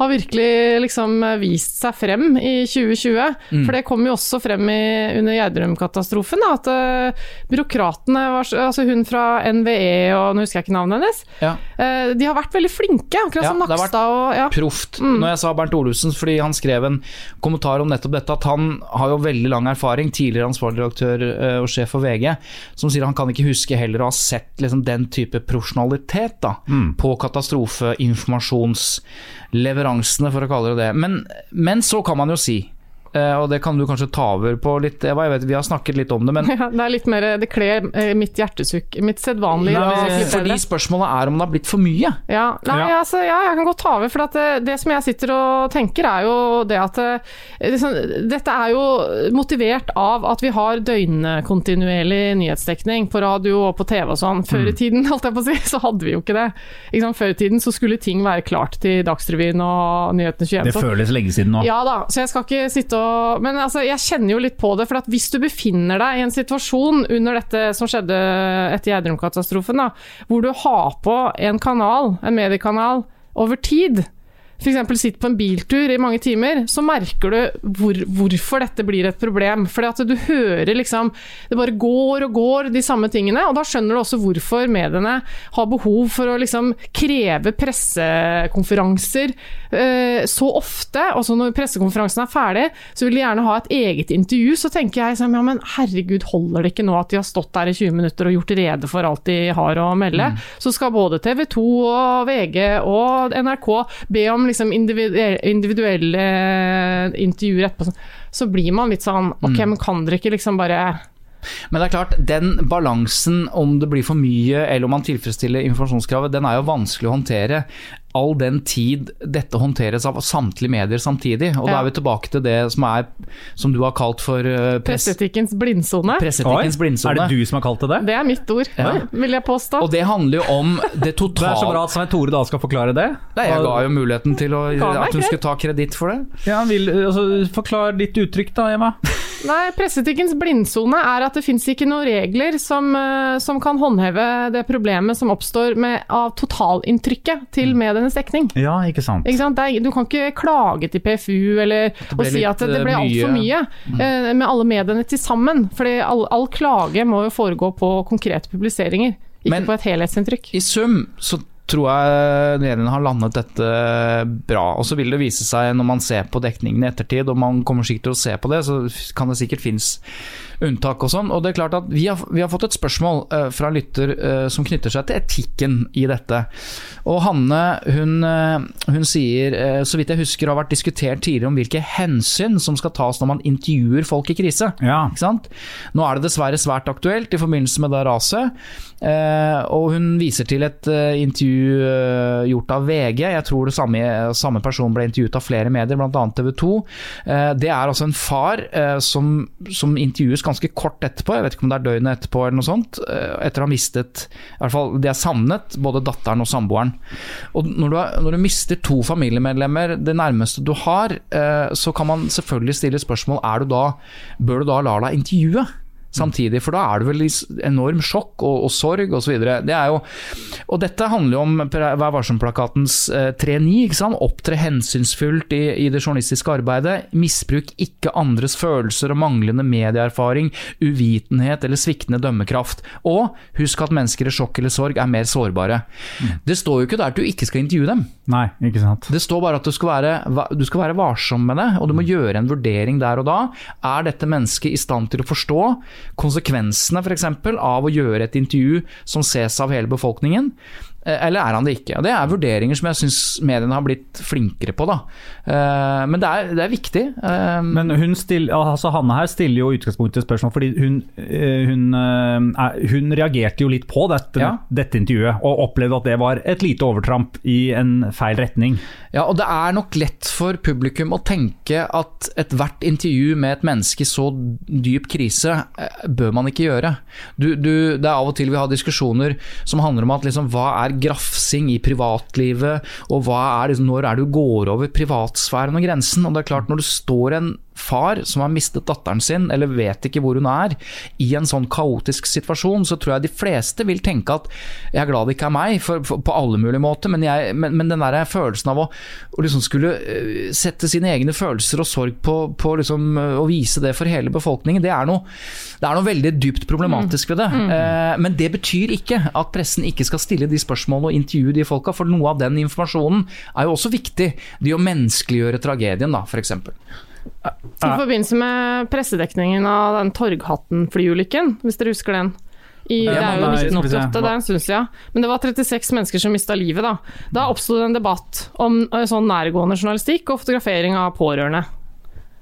har virkelig liksom vist seg frem i 2020. Mm. For det kom jo også frem i, under Gjerdrum-katastrofen, at uh, byråkratene var Altså hun fra NVE og nå husker jeg ikke navnet hennes. ja. uh, de har vært veldig flinke, akkurat Ja, som det har vært Nakstad og ja. proft. Mm. Når jeg sa Bernt Olufsen, fordi han skrev en kommentar om nettopp dette, at han har jo veldig lang erfaring, tidligere ansvarlig redaktør eh, og sjef for VG, som sier han kan ikke huske heller å ha sett liksom, den type profesjonalitet da, på katastrofeinformasjonsleveransene, for å kalle det det. Men, men så kan man jo si, og det kan du kanskje ta over på litt, Eva, jeg vet vi har snakket litt om det, men Ja, det er litt mer Det kler eh, mitt hjertesukk, mitt sedvanlige fordi spørsmålet er om det har blitt for mye. Ja, nei, Ja. Altså, ja, jeg kan godt ta over. For det, det som jeg sitter og tenker, er jo det at eh, liksom, Dette er jo motivert av at vi har døgnkontinuerlig nyhetsdekning på radio og på TV og sånn. Før i tiden, holdt jeg på å si, så hadde vi jo ikke det. Ikke? Før i tiden så skulle ting være klart til Dagsrevyen og Nyhetene 21. Det føles lenge siden nå. ja da, så jeg skal ikke sitte og Men altså, jeg kjenner jo litt på det. For hvis du befinner deg i en situasjon under dette som skjedde etter Gjerdrum-katastrofen, hvor du har på en kanal, en mediekanal, over tid F.eks. sitter på en biltur i mange timer, så merker du hvor, hvorfor dette blir et problem. Fordi at du hører liksom Det bare går og går, de samme tingene. Og da skjønner du også hvorfor mediene har behov for å liksom kreve pressekonferanser eh, så ofte. Og så når pressekonferansen er ferdig, så vil de gjerne ha et eget intervju. Så tenker jeg sånn, ja men herregud, holder det ikke nå at de har stått der i 20 minutter og gjort rede for alt de har å melde? Så skal både TV 2 og VG og NRK be om liksom individuelle, intervjuer etterpå. Så blir man litt sånn Ok, men kan dere ikke liksom bare Men det er klart, den balansen, om det blir for mye eller om man tilfredsstiller informasjonskravet, den er jo vanskelig å håndtere. All den tid dette håndteres av samtlige medier samtidig. Og da er vi tilbake til det som er som du har kalt for eh, press, Presseetikkens blindsone. presseetikkens blindsone. Er det du som har kalt det det? Det er mitt ord, Ja. vil jeg påstå. Og det handler jo om det totale Det er så bra at Svein Tore da skal forklare det. Nei, Jeg ga jo muligheten til å, at hun skulle ta kreditt for det. Ja, vil, altså, Forklar ditt uttrykk da, Emma. Nei, Presseetikkens blindsone er at det fins ikke noen regler som, eh, som kan håndheve det problemet som oppstår med, av totalinntrykket til medienes dekning. Ja, ikke sant. Ikke sant? Er, du kan ikke klage til PFU eller og si at det ble eh, altfor mye eh, med alle mediene til sammen. Fordi all, all klage må jo foregå på konkrete publiseringer, ikke Men- på et helhetsinntrykk. I sum så tror jeg mediene har landet dette bra. Og så vil det vise seg når man ser på dekningen i ettertid, og man kommer sikkert til å se på det, så kan det sikkert finnes unntak og sånn. Og det er klart at vi har, vi har fått et spørsmål uh, fra lytter uh, som knytter seg til etikken i dette. Og Hanne hun, uh, hun sier, så vidt jeg husker har vært diskutert tidligere om hvilke hensyn som skal tas når man intervjuer folk i krise. Ja. Ikke sant? Nå er det dessverre svært aktuelt i forbindelse med det raset. Og hun viser til et intervju gjort av VG. Jeg tror det samme, samme person ble intervjuet av flere medier, bl.a. TV 2. Eh, det er altså en far som, som intervjues ganske kort etterpå, jeg vet ikke om det er døgnet etterpå eller noe sånt, eh, etter å ha mistet i hvert fall De er savnet, både datteren og samboeren. Og når du, har, når du mister to familiemedlemmer, det nærmeste du har, eh, så kan man selvfølgelig stille spørsmål er du da, bør du da la deg intervjue samtidig, for da er det vel enorm sjokk og, og sorg osv. Det er jo, og dette handler jo om Vær varsom-plakatens eh, 3.9. Opptre hensynsfullt i, i det journalistiske arbeidet. Misbruk ikke andres følelser og manglende medieerfaring, uvitenhet eller sviktende dømmekraft. Og husk at mennesker i sjokk eller sorg er mer sårbare. Det står jo ikke der at du ikke skal intervjue dem. Nei, ikke sant. Det står bare at du skal, være, du skal være varsom med det, og du må gjøre en vurdering der og da. Er dette mennesket i stand til å forstå konsekvensene f.eks. av å gjøre et intervju som ses av hele befolkningen? Eh, Eller er han det ikke? Og Det er vurderinger som jeg syns mediene har blitt flinkere på. Da. Eh, Men det er, det er viktig. Eh, Men hun, still, altså Hanne her stiller jo utgangspunktet spørsmål, fordi hun, hun, hun reagerte jo litt på dette, Ja. dette intervjuet, og opplevde at det var et lite overtramp i en feil retning. Ja, og det er nok lett for publikum å tenke at ethvert intervju med et menneske i så dyp krise bør man ikke gjøre. Du, du, det er av og til vi har diskusjoner som handler om at liksom, hva er grafsing i privatlivet, og hva er liksom, når er det du går over privatsfæren og grensen. Og det er klart, når det står en far som har mistet datteren sin, eller vet ikke hvor hun er, i en sånn kaotisk situasjon, så tror jeg de fleste vil tenke at jeg er glad det ikke er meg, for, for, på alle mulige måter, men, jeg, men, men den der følelsen av å, å liksom skulle eh, sette sine egne følelser og sorg på, på liksom, å vise det for hele befolkningen, det er noe, det er noe veldig dypt problematisk ved det. Eh, men det betyr ikke at pressen ikke skal stille de spørsmålene og intervjue de folka, for noe av den informasjonen er jo også viktig. Det å menneskeliggjøre tragedien, da, f.eks. I forbindelse med pressedekningen av den Torghatten-flyulykken, hvis dere husker den. I, det er jo nei, skal vi se. 1988, det er en stund siden. Men det var 36 mennesker som mista livet da. Da oppsto det en debatt om eh, sånn nærgående journalistikk og fotografering av pårørende.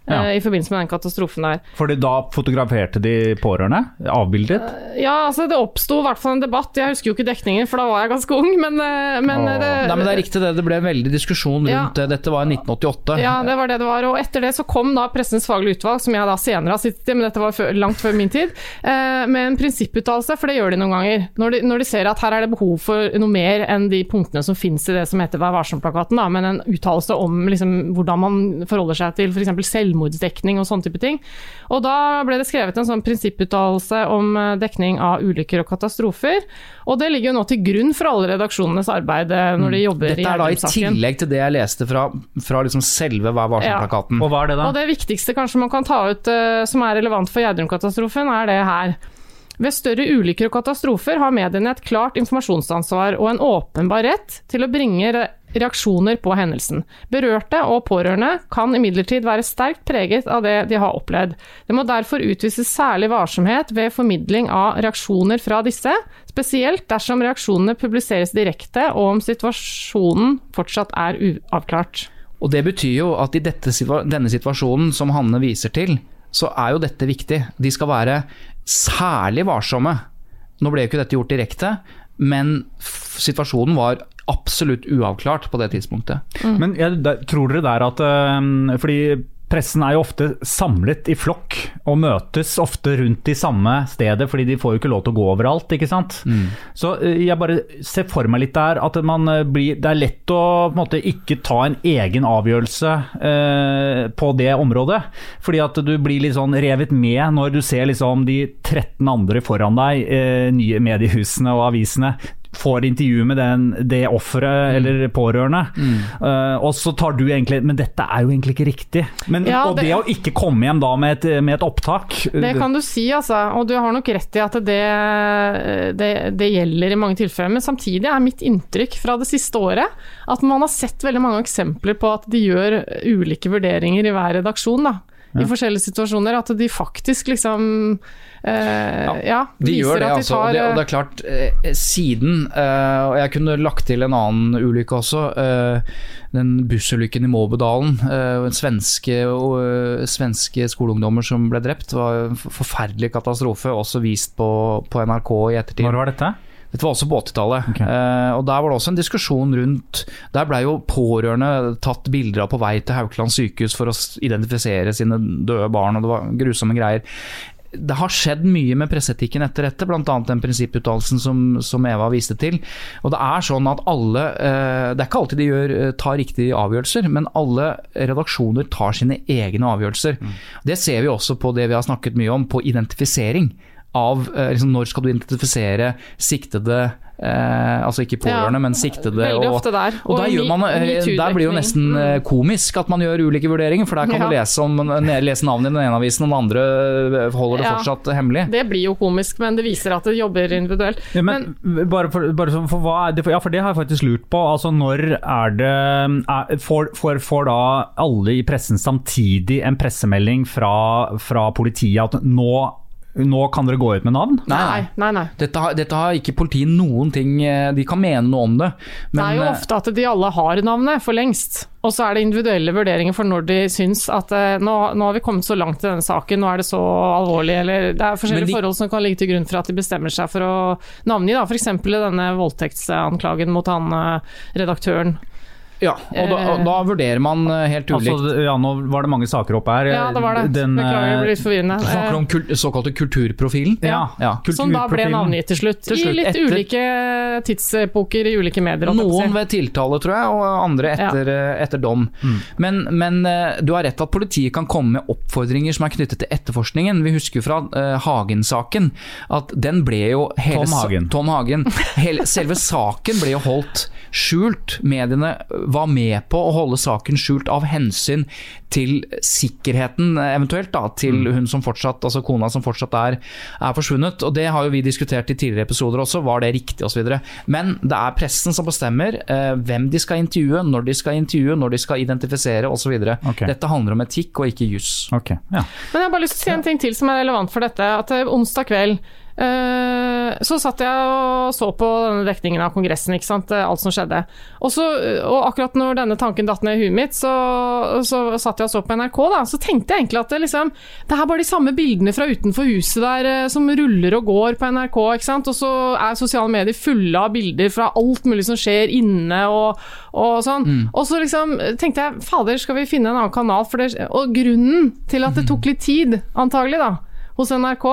Ja. eh, I forbindelse med den katastrofen der. Fordi da fotograferte de pårørende, avbildet. Ja, altså det oppsto i hvert fall en debatt. Jeg husker jo ikke dekningen, for da var jeg ganske ung, men, eh, men det, Nei, men det er riktig det. Det ble en veldig diskusjon rundt Ja. det. Dette var i 1988. Ja, det var det det var. Og etter det så kom da Pressens faglige utvalg, som jeg da senere har sittet i, men dette var før, langt før min tid, eh, med en prinsipputtalelse, for det gjør de noen ganger. Når de, når de ser at her er det behov for noe mer enn de punktene som finnes i det som heter Vær varsom-plakaten, men en uttalelse om liksom, hvordan man forholder seg til f.eks. selvmordsdekning og sånne type ting. Og da ble det skrevet en sånn prinsipputtalelse om eh, dekning av ulykker og katastrofer, og det ligger jo nå til grunn for alle redaksjonenes arbeid eh, når de jobber Dette er da i tillegg til det jeg leste fra, fra liksom selve Vær varsom-plakaten. Og hva er det da? Og det viktigste kanskje man kan ta ut uh, som er relevant for Gjerdrum-katastrofen, er det her. Ved større ulykker og katastrofer har mediene et klart informasjonsansvar og en åpenbar rett til å bringe reaksjoner på hendelsen. Berørte og pårørende kan imidlertid være sterkt preget av det de har opplevd. Det må derfor utvises særlig varsomhet ved formidling av reaksjoner fra disse, spesielt dersom reaksjonene publiseres direkte og om situasjonen fortsatt er uavklart. Og det betyr jo at i dette, denne situasjonen som Hanne viser til, så er jo dette viktig. De skal være særlig varsomme. Nå ble jo ikke dette gjort direkte, men situasjonen var absolutt uavklart på det tidspunktet. Men jeg, der, tror dere der at øh, Fordi pressen er jo ofte samlet i flokk og møtes ofte rundt i samme stedet, fordi de får jo ikke lov til å gå overalt, ikke sant. Så eh, jeg bare ser for meg litt der at man eh, blir Det er lett å på en måte ikke ta en egen avgjørelse eh, på det området. Fordi at du blir litt sånn revet med når du ser liksom de 13 andre foran deg, eh, nye mediehusene og avisene får intervju med den, det offeret eller pårørende, Eh, og så tar du egentlig Men dette er jo egentlig ikke riktig. Men, Ja, og det, det- å ikke komme hjem da med et, med et opptak Det kan du si, altså. Og du har nok rett i at det, det, det gjelder i mange tilfeller. Men samtidig er mitt inntrykk fra det siste året at man har sett veldig mange eksempler på at de gjør ulike vurderinger i hver redaksjon. da. I forskjellige situasjoner. At de faktisk liksom eh, ja. De gjør det, de altså. tar Og det, og det er klart, eh, siden eh, Og jeg kunne lagt til en annen ulykke også. eh, den bussulykken i Måbedalen. Uh, svenske, eh, svenske skoleungdommer som ble drept. Var en forferdelig katastrofe, også vist på, på NRK i ettertid. Når var dette? Dette var også på 80-tallet. Okay. Eh, og Der var det også en diskusjon rundt Der blei jo pårørende tatt bilder av på vei til Haukeland sykehus for å identifisere sine døde barn, og det var grusomme greier. Det har skjedd mye med presseetikken etter dette, bl.a. den prinsipputtalelsen som, som Eva viste til. Og Det er sånn at alle eh, Det er ikke alltid de gjør, eh, tar riktige avgjørelser, men alle redaksjoner tar sine egne avgjørelser. Det ser vi også på det vi har snakket mye om, på identifisering av eh, liksom, når skal du identifisere siktede eh, Altså ikke pårørende, Ja, men siktede. og, ofte der. Og, Og der, gjør man, eh, der blir jo nesten eh, komisk at man gjør ulike vurderinger, for der kan Ja. du lese, om, lese navnet i den ene avisen, og den andre eh, holder det Ja. fortsatt hemmelig. Det blir jo komisk, men det viser at det jobber individuelt. Ja, men, bare for, bare for, for hva er det, ja, for det har jeg faktisk lurt på. Altså, når er det er, får, får, får da alle i pressen samtidig en pressemelding fra, fra politiet at nå, nå kan dere gå ut med navn? Nei, nei, nei. Dette har, dette har ikke politiet noen ting eh, De kan mene noe om det. det er jo eh, ofte at de alle har navnet for lengst. Og så er det individuelle vurderinger for når de syns at eh, nå, nå har vi kommet så langt i denne saken, nå er det så alvorlig, eller Det er forskjellige de- forhold som kan ligge til grunn for at de bestemmer seg for å navngi, da. F.eks. denne voldtektsanklagen mot han redaktøren. Ja, og da, da vurderer man eh, helt ulikt. Altså, ja, nå var det mange saker oppe her. Ja, det var det. Den, Beklager, det ble litt forvirrende. Du snakker om kul såkalte kulturprofilen? ja, Ja. Som da ble kulturprofilen. navngitt til slutt. Til slutt, I litt etter- ulike tidsepoker i ulike medier. Noen ved tiltale, tror jeg, og andre etter, ja. etter dom. Men, men eh, du har rett at politiet kan komme med oppfordringer som er knyttet til etterforskningen. Vi husker fra uh, Hagen-saken at den ble jo hele Tom Hagen. Tom Hagen. Hele, selve saken ble jo holdt skjult. Mediene var med på å holde saken skjult av hensyn til sikkerheten, eventuelt, da, til hun som fortsatt, altså kona som fortsatt er, er forsvunnet. Og det har jo vi diskutert i tidligere episoder også, var det riktig osv. Men det er pressen som bestemmer eh, hvem de skal intervjue, når de skal intervjue, når de skal identifisere osv. Okay. Dette handler om etikk og ikke juss. Okay. ja. Men jeg har bare lyst til å si en ting til som er relevant for dette. At eh, onsdag kveld så satt jeg og så på denne dekningen av Kongressen, ikke sant? eh, alt som skjedde. Og, så, og akkurat når denne tanken datt ned i huet mitt, så, så satt jeg og så på NRK, da. Så tenkte jeg egentlig at det, liksom, det er bare de samme bildene fra utenfor huset der eh, som ruller og går på NRK, ikke sant. Og så er sosiale medier fulle av bilder fra alt mulig som skjer inne og, og sånn. Og så liksom tenkte jeg fader, skal vi finne en annen kanal? For det, og grunnen til at det tok litt tid, antagelig, da hos NRK,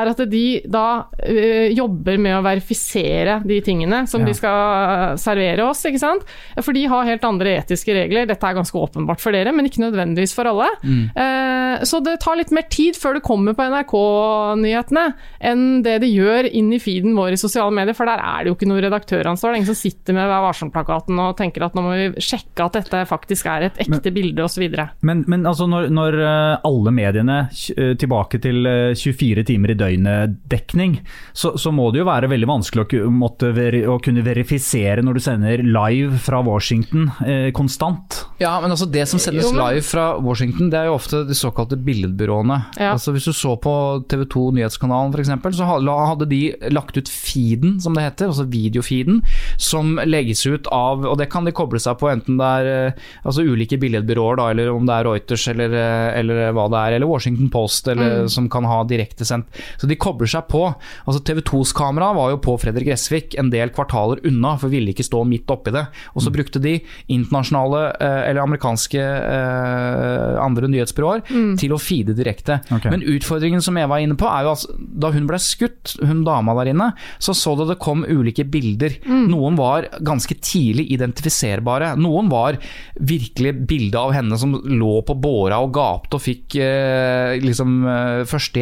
er at de da øh, jobber med å verifisere de tingene som Ja. de skal servere oss, ikke sant. For de har helt andre etiske regler. Dette er ganske åpenbart for dere, men ikke nødvendigvis for alle. Eh, så det tar litt mer tid før det kommer på NRK-nyhetene enn det det gjør inn i feeden vår i sosiale medier, for der er det jo ikke noe redaktøransvar. Det er ingen som sitter med Vær varsom-plakaten og tenker at nå må vi sjekke at dette faktisk er et ekte bilde, osv. Men, men altså når, når eh, alle mediene tilbake til 24 timer i døgnet-dekning, så, så må det jo være veldig vanskelig å, veri, å kunne verifisere når du sender live fra Washington eh, konstant. Ja, men altså Det som sendes live fra Washington, det er jo ofte de såkalte billedbyråene. Ja. Altså Hvis du så på TV 2 Nyhetskanalen f.eks., så hadde de lagt ut feeden, som det heter, altså videofeeden, som legges ut av Og det kan de koble seg på, enten det er eh, altså ulike billedbyråer, da, eller om det er Reuters eller, eh, eller hva det er, eller Washington Post, eller, som kan ha ha direktesendt. Så de kobler seg på. Altså TV 2s kamera var jo på Fredrik Gressvik en del kvartaler unna, for ville ikke stå midt oppi det. Og så brukte de internasjonale eh, eller amerikanske eh, andre nyhetsbyråer til å feede direkte. Okay. Men utfordringen som Eva er inne på, er jo at da hun ble skutt, hun dama der inne, så så du det kom ulike bilder. Noen var ganske tidlig identifiserbare. Noen var virkelig bilde av henne som lå på båra og gapte og fikk eh, liksom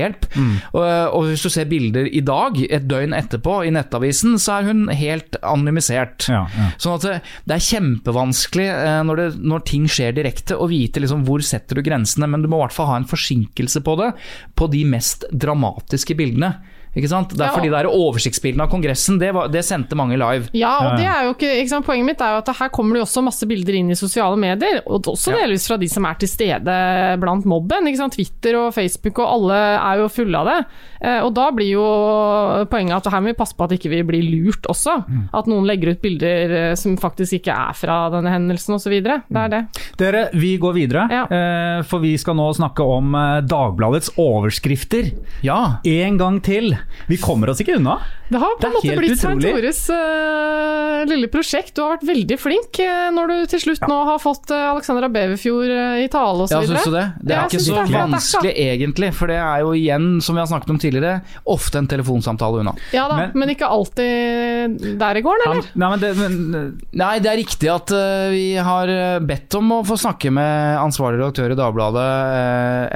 eh, Mm. Og, og hvis du ser bilder i dag, et døgn etterpå, i Nettavisen, så er hun helt anonymisert. Ja, ja. Sånn at det, det er kjempevanskelig eh, når, det, når ting skjer direkte, å vite liksom hvor setter du grensene, men du må i hvert fall ha en forsinkelse på det, på de mest dramatiske bildene. Ikke sant? Det er Ja. fordi det er oversiktsbildene av Kongressen, det, var, det sendte mange live. Ja, og det er jo ikke, ikke sant? Poenget mitt er jo at her kommer det jo også masse bilder inn i sosiale medier, og også Ja. delvis fra de som er til stede blant mobben. Ikke sant? Twitter og Facebook og alle er jo fulle av det. Eh, og da blir jo poenget at her må vi passe på at ikke vi blir lurt også. Mm. At noen legger ut bilder eh, som faktisk ikke er fra denne hendelsen osv. Det er det. Dere, vi går videre, Ja. eh, for vi skal nå snakke om Dagbladets overskrifter. Ja. En gang til. Vi kommer oss ikke unna. Det har på Det en måte blitt Svein. Tores uh, lille prosjekt. Du har vært veldig flink uh, når du til slutt nå har fått uh, Alexandra Beverfjord i tale osv. Ja, syns du det? Det er Ja, ikke så det er vanskelig egentlig, for det er jo igjen, som vi har snakket om tidligere, ofte en telefonsamtale unna. Ja da, Men- men, ikke alltid der i gården, eller? Nei, men det, men, Nei, det er riktig at vi har bedt om å få snakke med ansvarlig redaktør i Dagbladet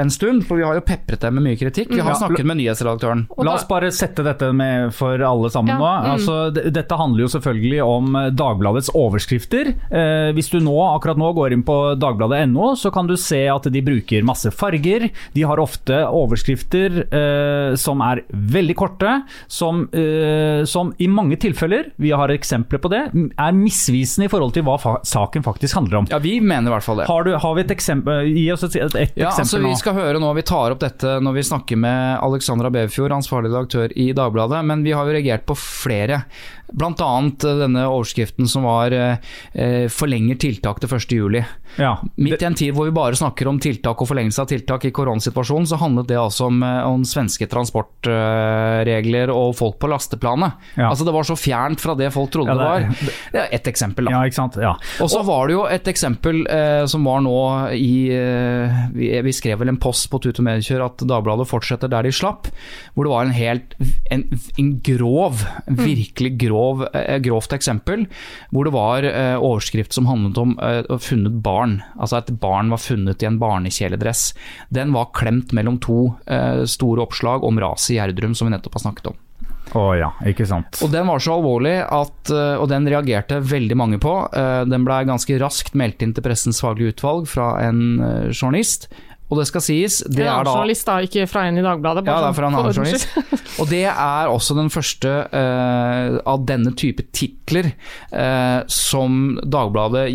en stund, for vi har jo pepret dem med mye kritikk. Vi har Ja. snakket med nyhetsredaktøren. Og La oss bare sette dette med for alle sammen Ja, nå. mm. Altså, dette handler jo selvfølgelig om eh, Dagbladets overskrifter. Eh, hvis du nå, akkurat nå går inn på dagbladet.no, så kan du se at de bruker masse farger. De har ofte overskrifter eh, som er veldig korte, som, eh, som i mange tilfeller, vi har eksempler på det, er misvisende i forhold til hva fa saken faktisk handler om. Ja, vi mener i hvert fall det. Har, du, har vi et eksempel? Gi oss et, et, et Ja, altså nå. Vi skal høre nå, vi tar opp dette når vi snakker med Alexandra Beverfjord, ansvarlig redaktør i Dagbladet, men vi har jo reagert på flere. Blant annet eh, denne overskriften som var eh, eh, 'forlenger tiltak til 1.7'. Ja, Midt i en tid hvor vi bare snakker om tiltak og forlengelse av tiltak i koronasituasjonen, så handlet det altså om, eh, om svenske transportregler og folk på lasteplanet. Ja. Altså Det var så fjernt fra det folk trodde Ja, det, det var. Det er ett eksempel, da. ja. Og så var det jo et eksempel eh, som var nå i eh, vi, vi skrev vel en post på Tut og Mediekjør at Dagbladet fortsetter der de slapp. Hvor det var en helt en, en grov, virkelig grov, eh, grovt eksempel. Hvor det var eh, overskrift som handlet om eh, funnet barn. Altså et barn var funnet i en barnekjeledress. Den var klemt mellom to store oppslag om raset i Gjerdrum, som vi nettopp har snakket om. Å ja, ikke sant. Og den var så alvorlig at Og den reagerte veldig mange på. Den ble ganske raskt meldt inn til Pressens faglige utvalg fra en journalist. Og det skal sies, det en er annen da journalist, da, ikke fra en i Dagbladet. ja, det er sånn fra en annen journalist. Og det er også den første uh, av denne type titler uh, som Dagbladet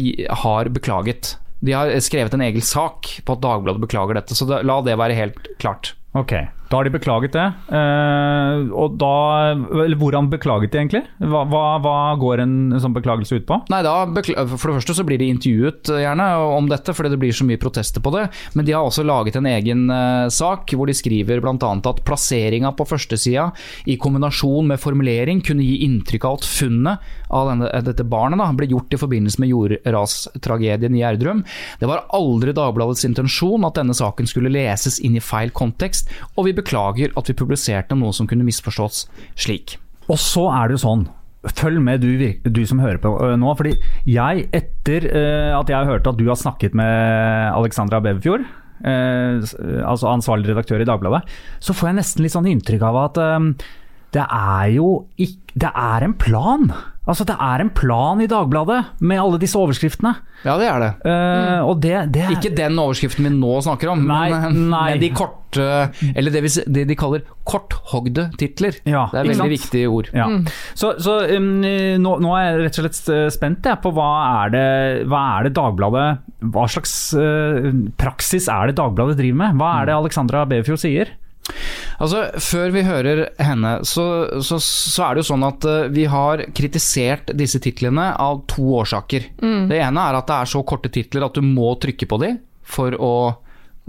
har beklaget. De har skrevet en egen sak på at Dagbladet beklager dette, så da, la det være helt klart. Ok, da har de beklaget det. Eh, og da Eller hvordan beklaget de egentlig? Hva, hva, hva går en sånn beklagelse ut på? Nei, da, For det første så blir de intervjuet eh, gjerne om dette, fordi det blir så mye protester på det. Men de har også laget en egen eh, sak hvor de skriver bl.a. at plasseringa på førstesida i kombinasjon med formulering kunne gi inntrykk av at funnet av denne, eh, dette barnet da, ble gjort i forbindelse med jordrastragedien i Gjerdrum. Det var aldri Dagbladets intensjon at denne saken skulle leses inn i feil kontekst, og vi beklager at vi publiserte noe som kunne misforstås slik. Og så er det jo sånn Følg med du, du som hører på øh, nå. fordi jeg, etter øh, at jeg hørte at du har snakket med Alexandra Beverfjord, øh, altså ansvarlig redaktør i Dagbladet, så får jeg nesten litt sånn inntrykk av at det er jo ikke Det er en plan! Altså, det er en plan i Dagbladet med alle disse overskriftene. Ja, det er det. Uh, og det, det er Ikke den overskriften vi nå snakker om, Nei, men, nei. men de korte Eller det, vi, det de kaller korthogde titler. Ja, det er veldig viktige ord. Ja. Så, så um, nå, nå er jeg rett og slett spent jeg, på hva er, det, hva er det Dagbladet Hva slags uh, praksis er det Dagbladet driver med? Hva er det Alexandra Beverfjord sier? Altså, Før vi hører henne, så, så, så er det jo sånn at eh, vi har kritisert disse titlene av to årsaker. Det ene er at det er så korte titler at du må trykke på de for å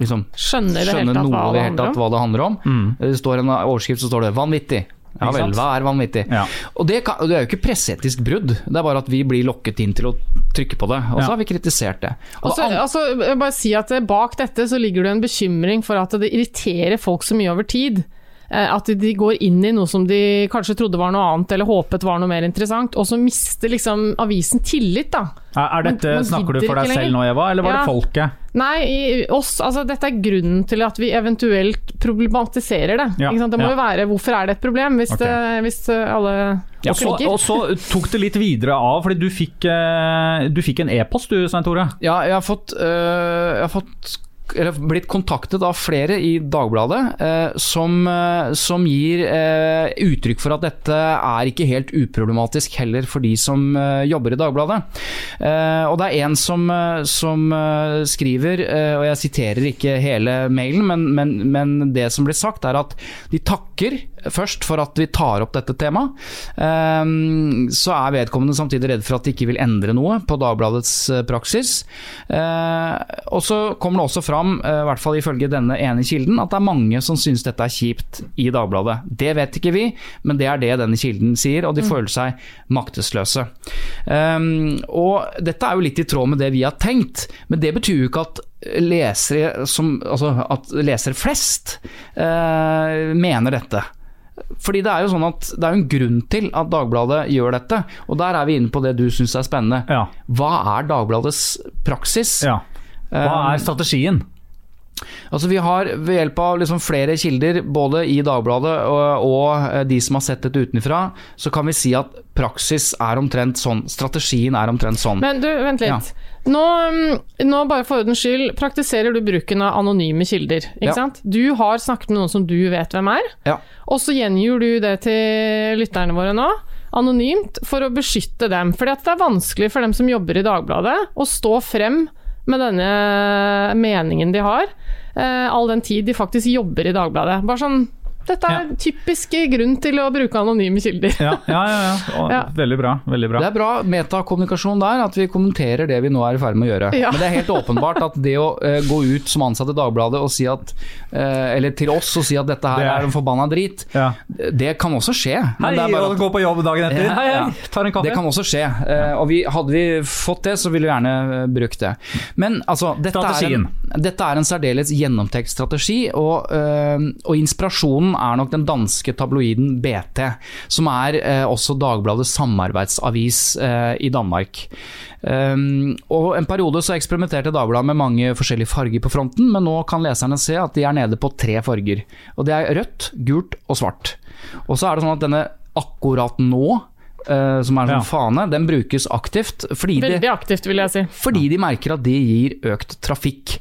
liksom, Skjønne i det skjønne noe hva i det hele handler tatt om. hva det handler om. Det står en overskrift, så står det 'vanvittig'. Ja vel, hva er vanvittig? Ja. Og det, kan, det er jo ikke presseetisk brudd, det er bare at vi blir lokket inn til å trykke på det. Og så Ja. har vi kritisert det. Og Også, an- altså, bare si at eh, Bak dette så ligger det en bekymring for at det irriterer folk så mye over tid. Eh, At de går inn i noe som de kanskje trodde var noe annet, eller håpet var noe mer interessant, og så mister liksom avisen tillit, da. Er, dette, Man- man Snakker du for deg selv nå. Eva, eller var Ja. det folket? Nei, i oss, altså dette er grunnen til at vi eventuelt problematiserer det. Ja, Ikke sant? Det må ja. jo være hvorfor er det et problem, hvis, okay. det, hvis eh, alle Og så, og så tok det litt videre av, fordi du fikk, eh, du fikk en e-post du, Svein Tore. Ja, jeg har fått, øh, jeg har fått blitt kontaktet av flere i Dagbladet eh, som, eh, som gir eh, uttrykk for at dette er ikke helt uproblematisk heller for de som eh, jobber i Dagbladet. Eh, og det er en som, eh, som skriver, og jeg siterer ikke hele mailen, men, men, men det som blir sagt er at de takker først for at vi tar opp dette temaet. Eh, så er vedkommende samtidig redd for at de ikke vil endre noe på Dagbladets eh, praksis. Eh, og så kommer det også fram, eh, i hvert fall ifølge denne ene kilden, at det er mange som syns dette er kjipt i Dagbladet. Det vet ikke vi, men det er det denne kilden sier, og de føler seg maktesløse. Um, og dette er jo litt i tråd med det vi har tenkt, men det betyr jo ikke at lesere, som, altså at lesere flest eh, mener dette. Fordi det er jo sånn at det er en grunn til at Dagbladet gjør dette, og der er vi inne på det du syns er spennende. Ja. Hva er Dagbladets praksis? ja. Hva Um, er strategien? Altså Vi har ved hjelp av liksom flere kilder, både i Dagbladet og, og eh, de som har sett dette utenfra, så kan vi si at praksis er omtrent sånn. Strategien er omtrent sånn. Men du, vent litt. Nå, mm, nå, bare for ordens skyld, praktiserer du bruken av anonyme kilder. Ikke Ja. sant? Du har snakket med noen som du vet hvem er, Ja. og så gjengir du det til lytterne våre nå. Anonymt, for å beskytte dem. At det er vanskelig for dem som jobber i Dagbladet, å stå frem med denne meningen de har, eh, all den tid de faktisk jobber i Dagbladet. Bare sånn Dette er typisk grunn til å bruke anonyme kilder. Ja, ja, ja. ja. Veldig bra. veldig bra. Det er bra metakommunikasjon der, at vi kommenterer det vi nå er i ferd med å gjøre. Ja. Men det er helt åpenbart at det å uh, gå ut som ansatt i Dagbladet og si at uh, Eller til oss og si at dette her Det er- er en forbanna drit, Ja. det kan også skje. Men Hei, det er bare og at gå på jobb dagen etter. Ja, Hei, ja. hei, tar en kaffe. det kan også skje. Uh, Og vi, hadde vi fått det, så ville vi gjerne brukt det. Men altså, dette er, en, dette er en særdeles gjennomtenkt strategi, og, eh, og inspirasjonen er nok den danske tabloiden BT, som er eh, også Dagbladets samarbeidsavis eh, i Danmark. Um, og En periode så eksperimenterte Dagbladet med mange forskjellige farger på fronten, men nå kan leserne se at de er nede på tre farger. Og Det er rødt, gult og svart. Og så er det sånn at denne akkurat nå, eh, som er en sånn Ja. fane, den brukes aktivt fordi Veldig Veldig aktivt, vil jeg si. fordi de merker at det gir økt trafikk.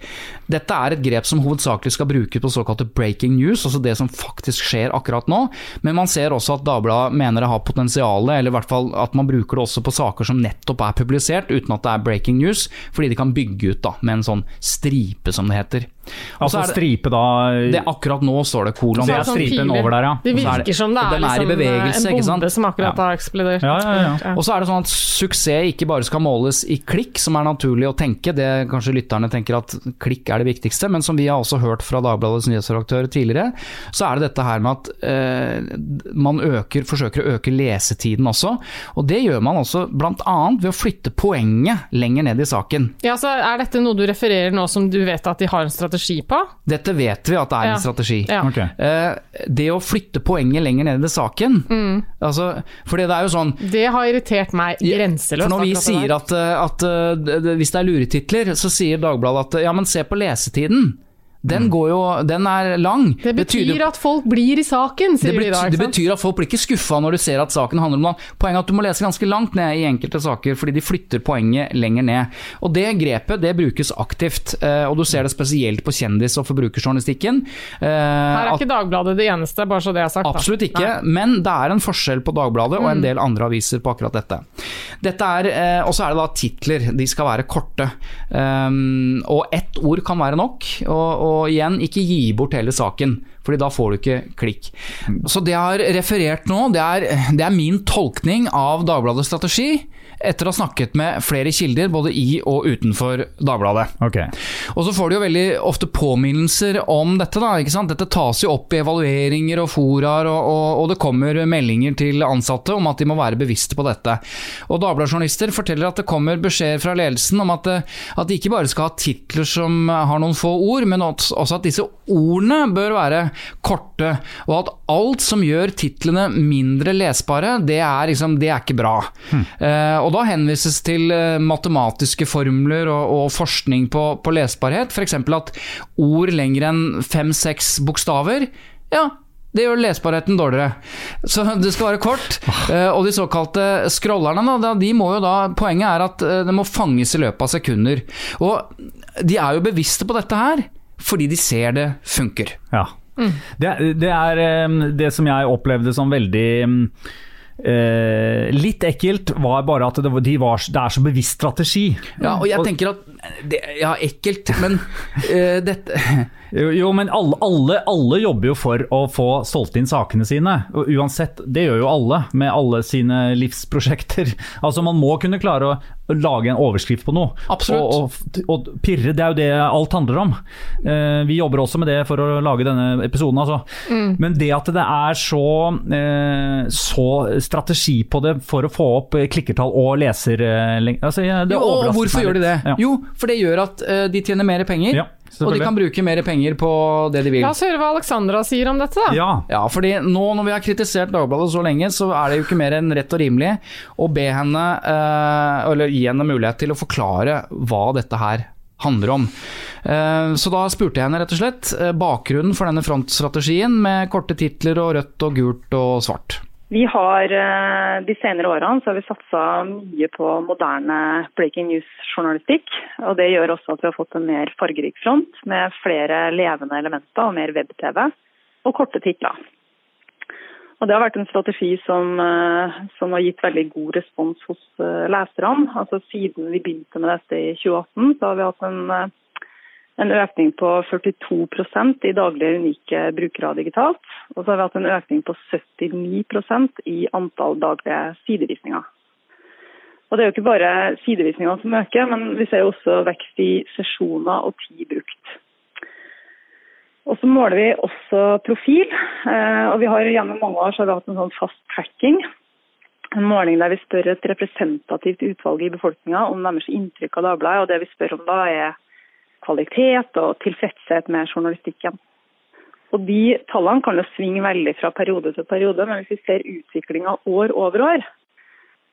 Dette er et grep som hovedsakelig skal brukes på såkalte breaking news, altså det som faktisk skjer akkurat nå. Men man ser også at Dagbladet mener det har potensial, eller i hvert fall at man bruker det også på saker som nettopp er publisert, uten at det er breaking news, fordi de kan bygge ut da, med en sånn stripe, som det heter. Altså er det, stripe da det er akkurat nå står det kolon. Det er Sånn stripen over der, ja. Det Og så er det- virker som det er, er liksom bevegelse, en bombe som akkurat Ja. har eksplodert. Ja, ja, ja. Og så er det sånn at suksess ikke bare skal måles i klikk, som er naturlig å tenke. Det Kanskje lytterne tenker at klikk er det viktigste, men som vi har også hørt fra Dagbladets nyhetsredaktør tidligere, så er det dette her med at eh, man øker, forsøker å øke lesetiden også. Og det gjør man også bl.a. ved å flytte poenget lenger ned i saken. Ja, så Er dette noe du refererer nå som du vet at de har en strategi på? Dette vet vi at det er Ja. en strategi. Ja. Okay. Uh, det å flytte poenget lenger ned i saken Mm. altså, Fordi det er jo sånn Det har irritert meg grenseløst. Når vi sier at, uh, at uh, det- det- hvis det er luretitler, så sier Dagbladet at ja, men se på lesetiden. Den, går jo, den er lang. Det betyr tyder- at folk blir i saken, det, betyr, de da. det betyr at folk blir ikke skuffa når du ser at saken handler om noe. Poenget er at du må lese ganske langt ned i enkelte saker, fordi de flytter poenget lenger ned. Og Det grepet det brukes aktivt, uh, og du ser det spesielt på kjendis- og forbrukerjournalistikken. Uh, Her er ikke Dagbladet det eneste, bare så det er sagt. Absolutt ikke, Nei. men det er en forskjell på Dagbladet og en del andre aviser på akkurat dette. Dette eh, Og så er det da titler, de skal være korte. Um, og ett ord kan være nok, og, og igjen, ikke gi bort hele saken. Fordi da får du ikke klikk. Så det jeg har referert nå, det er, det er min tolkning av Dagbladets strategi. Etter å ha snakket med flere kilder, både i og utenfor Dagbladet. Okay. Og så får de jo veldig ofte påminnelser om dette. da, ikke sant? Dette tas jo opp i evalueringer og foraer, og, og, og, det kommer meldinger til ansatte om at de må være bevisste på dette. Og Dagbladet-journalister forteller at det kommer beskjeder fra ledelsen om at, det, at de ikke bare skal ha titler som har noen få ord, men også at disse ordene bør være korte, og at alt som gjør titlene mindre lesbare, det er, liksom, det er ikke bra. Hmm. Eh, og da henvises til eh, matematiske formler og, og forskning på, på lesbarhet, f.eks. at ord lenger enn fem-seks bokstaver, ja, det gjør lesbarheten dårligere. Så det skal være kort. Eh, og de såkalte scrollerne, da, de må jo da Poenget er at det må fanges i løpet av sekunder. Og de er jo bevisste på dette her, fordi de ser det funker. Ja. Mm. Det, det, er det som jeg opplevde som veldig Eh, litt ekkelt var bare at det, de var, det er så bevisst strategi. Ja, og jeg tenker at det, Ja, ekkelt, men eh, dette Jo, men alle, alle, alle, jobber jo for å få solgt inn sakene sine. Uansett, det gjør jo alle med alle sine livsprosjekter. Altså Man må kunne klare å lage en overskrift på noe. Absolutt. Og, og, og, pirre, det er jo det alt handler om. Eh, vi jobber også med det for å lage denne episoden, altså. Mm. Men det at det er så, eh, så strategi på det for å få opp klikkertall og leser... Eh, altså, jo, og hvorfor gjør de det? Ja. Jo, for det gjør at uh, de tjener mer penger. Ja. Og de kan bruke mer penger på det de vil. La oss høre hva Alexandra sier om dette, da. Ja. ja, fordi nå når vi har kritisert Dagbladet så lenge, så er det jo ikke mer enn rett og rimelig å be henne, eh, eller gi henne mulighet til å forklare hva dette her handler om. Eh, så da spurte jeg henne rett og slett eh, bakgrunnen for denne frontstrategien med korte titler og rødt og gult og svart. Vi har eh, De senere årene så har vi satsa mye på moderne breaking news-journalistikk. og Det gjør også at vi har fått en mer fargerik front med flere levende elementer og mer web-TV og korte titler. Og Det har vært en strategi som, eh, som, har gitt veldig god respons hos eh, leserne. Altså Siden vi begynte med dette i 2018, så har vi hatt en en økning på 42% i daglige unike brukere digitalt. Og så har vi hatt en økning på 79% i antall daglige sidevisninger. Og Det er jo ikke bare sidevisningene som øker, men vi ser også vekst i sesjoner og tid brukt. Og Så måler vi også profil. Eh, og vi har Gjennom mange år så har vi hatt en sånn fast tracking. En måling der vi spør et representativt utvalg i befolkninga om deres inntrykk av Dagbladet. og Det vi spør om da er kvalitet og tilfredshet med journalistikken. Og De tallene kan jo svinge veldig fra periode til periode, men hvis vi ser utviklinga år over år,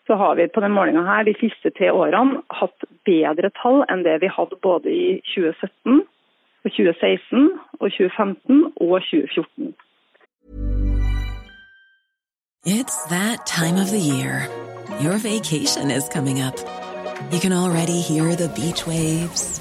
så har vi på denne målinga her de siste tre årene hatt bedre tall enn det vi hadde både i 2017, og 2016, og 2015 og 2014. It's that time of the year. Your vacation is coming up. You can already hear the beach waves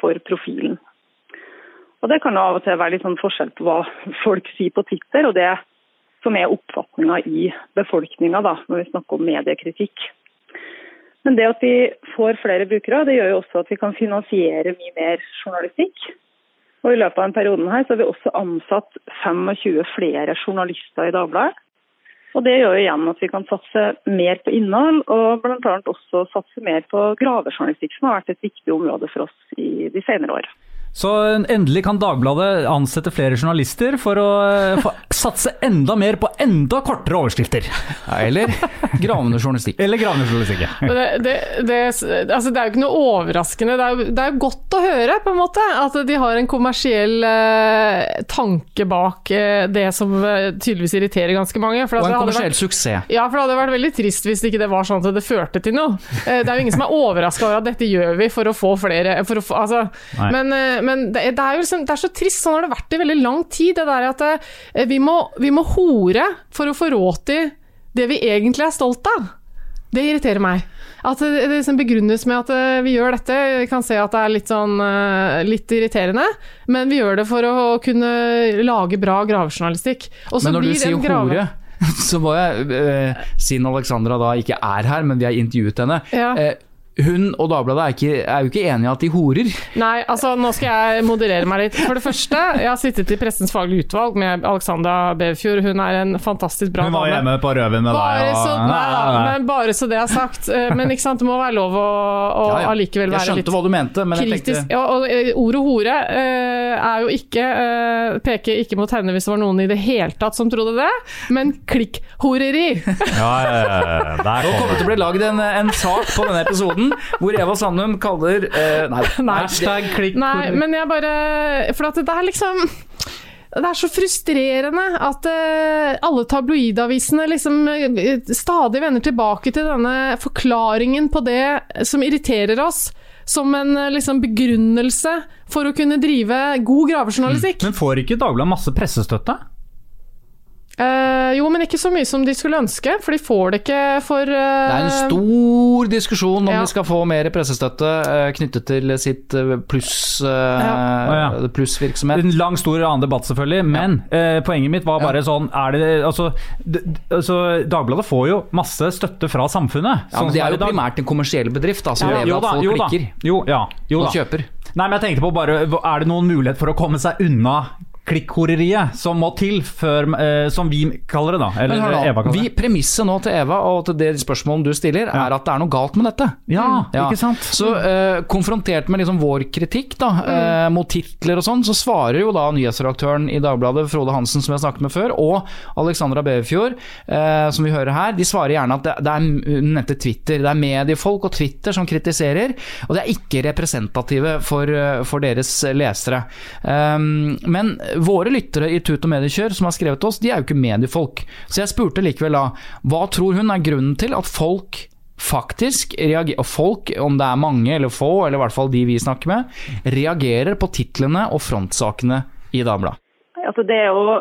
for profilen. Og Det kan av og til være litt sånn forskjell på hva folk sier på Twitter, og det som er oppfatninga i befolkninga når vi snakker om mediekritikk. Men det at vi får flere brukere, det gjør jo også at vi kan finansiere mye mer journalistikk. Og I løpet av denne perioden her så har vi også ansatt 25 flere journalister i Dagbladet. Og Det gjør jo igjen at vi kan satse mer på innhold, og bl.a. også satse mer på gravejournalistikk, som har vært et viktig område for oss i de senere år. Så endelig kan Dagbladet ansette flere journalister for å eh, få satse enda mer på enda kortere overskrifter. Ja, eller gravende journalistikk. Eller gravende journalistikk. ja. Det, det, det, altså det er jo ikke noe overraskende. Det er, det er godt å høre, på en måte, at de har en kommersiell eh, tanke bak eh, det som eh, tydeligvis irriterer ganske mange. For Og en kommersiell vært- suksess. Ja, for det hadde vært veldig trist hvis ikke det var sånn at det førte til noe. Eh, Det er jo ingen som er overraska over at dette gjør vi for å få flere for å få, altså, Nei. Men, eh, men det, det er jo liksom, det er så trist, sånn har det vært i veldig lang tid. Det der at det, vi må, vi må hore for å få råd til det vi egentlig er stolt av. Det irriterer meg. At det, det liksom begrunnes med at eh, vi gjør dette. Vi kan se at det er litt sånn eh, litt irriterende, men vi gjør det for å kunne lage bra gravejournalistikk. Men når du sier grave- hore, så må jeg, eh, siden Alexandra da ikke er her, men vi har intervjuet henne Ja. eh, Hun og Dagbladet er, ikke, er jo ikke enige at de horer. Nei, altså nå skal jeg moderere meg litt. For det første, jeg har sittet i Pressens faglige utvalg med Alexandra Bevfjord. Hun er en fantastisk bra Hun var dame. hjemme på røven med Bare deg. så, Og... nei, da, men bare så det er sagt. Eh, Men ikke sant, det må være lov å, å Ja, ja. allikevel Jeg være skjønte litt hva du mente, men jeg kritisk. tenkte Ja, og eh, ordet hore eh, er jo ikke Peker ikke mot henne hvis det var noen i det hele tatt som trodde det, men klikkhoreri. Ja, ja, ja, der kommer det til å bli lagd en, en sak på denne episoden hvor Eva Sandum kaller eh, Nei, Nei, Hashtag klikk. Nei, men jeg bare For at det er liksom det er så frustrerende at uh, alle tabloidavisene liksom eh, stadig vender tilbake til denne forklaringen på det som irriterer oss, som en uh, liksom, begrunnelse for å kunne drive god gravejournalistikk. Men får ikke Dagbladet masse pressestøtte? Eh, jo, men ikke så mye som de skulle ønske, for de får det ikke for Det er en stor diskusjon om Ja. de skal få mer pressestøtte uh, knyttet til sitt pluss ja. plussvirksomhet. En lang, stor annen debatt, selvfølgelig. Men eh, poenget mitt var bare sånn er det, altså, d, d- altså, Dagbladet får jo masse støtte fra samfunnet. Ja, sånn men Det er jo dag. primært en kommersiell bedrift da, som Ja, lever jo av da, at folk klikker Jo, ja, jo og kjøper. Nei, men jeg tenkte på bare Er det noen mulighet for å komme seg unna klikkhoreriet som må til før eh, Som vi kaller det, da. Eller nå, Eva kaller vi, det. Premisset nå til Eva og til det spørsmålet du stiller, er at det er noe galt med dette. Ja, Ja. ikke sant? Så eh, konfrontert med liksom vår kritikk da, Mm. eh, mot titler og sånn, så svarer jo da nyhetsredaktøren i Dagbladet, Frode Hansen, som jeg snakket med før, og Alexandra Beverfjord, eh, som vi hører her, de svarer gjerne at det, det er nettet nevnte Twitter. Det er mediefolk og Twitter som kritiserer, og det er ikke representative for, eh, for deres lesere. Um, men våre lyttere i Tut og Mediekjør som har skrevet til oss, de er jo ikke mediefolk. Så jeg spurte likevel da, hva tror hun er grunnen til at folk faktisk reagerer, folk, om det er mange eller få, eller i hvert fall de vi snakker med, reagerer på titlene og frontsakene i Dagbladet? Altså, det, er jo,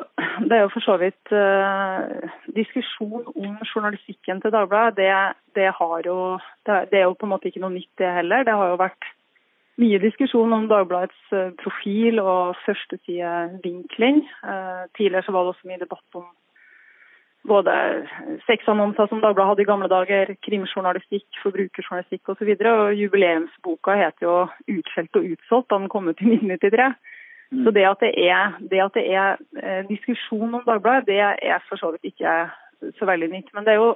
det er jo for så vidt eh, Diskusjon om journalistikken til Dagbladet, det, det, det er jo på en måte ikke noe nytt, det heller. Det har jo vært mye diskusjon om Dagbladets eh, profil og førstesidevinkling. Uh, tidligere så var det også mye debatt om både sexannonser som Dagbladet hadde i gamle dager, krimjournalistikk, forbrukerjournalistikk osv. Og, så og jubileumsboka heter jo 'Utskjelt og utsolgt' da den kom ut i 1993. Så det at det er, det at det er eh, diskusjon om Dagbladet, det er for så vidt ikke så veldig nytt. Men det er jo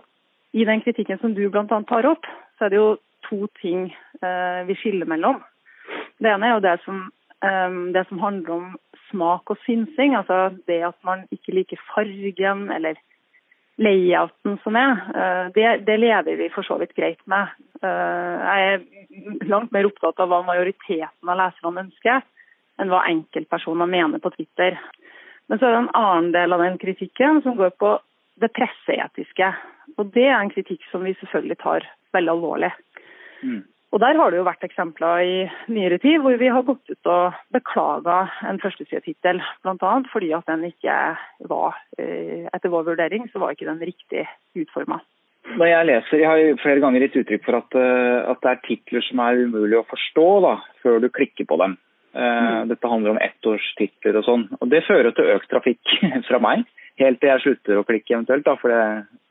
i den kritikken som du bl.a. tar opp, så er det jo to ting eh, vi skiller mellom. Det ene er jo det som, eh, det som handler om smak og synsing. Altså det at man ikke liker fargen eller layouten som er. Eh, det, det lever vi for så vidt greit med. Eh, jeg er langt mer opptatt av hva majoriteten av leserne ønsker, enn hva enkeltpersoner mener på Twitter. Men så er det en annen del av den kritikken som går på det presseetiske. Og det er en kritikk som vi selvfølgelig tar veldig alvorlig. Og der har det jo vært eksempler i nyere tid hvor vi har gått ut og beklaga en førstesidetittel, bl.a. fordi at den ikke var, eh, etter vår vurdering, så var ikke den riktig utforma. Når jeg leser, jeg har flere ganger gitt uttrykk for at, eh, at det er titler som er umulig å forstå da, før du klikker på dem. Mm. Dette handler om ettårstitler og sånn. Og det fører til økt trafikk fra meg, helt til jeg slutter å klikke eventuelt, da, fordi,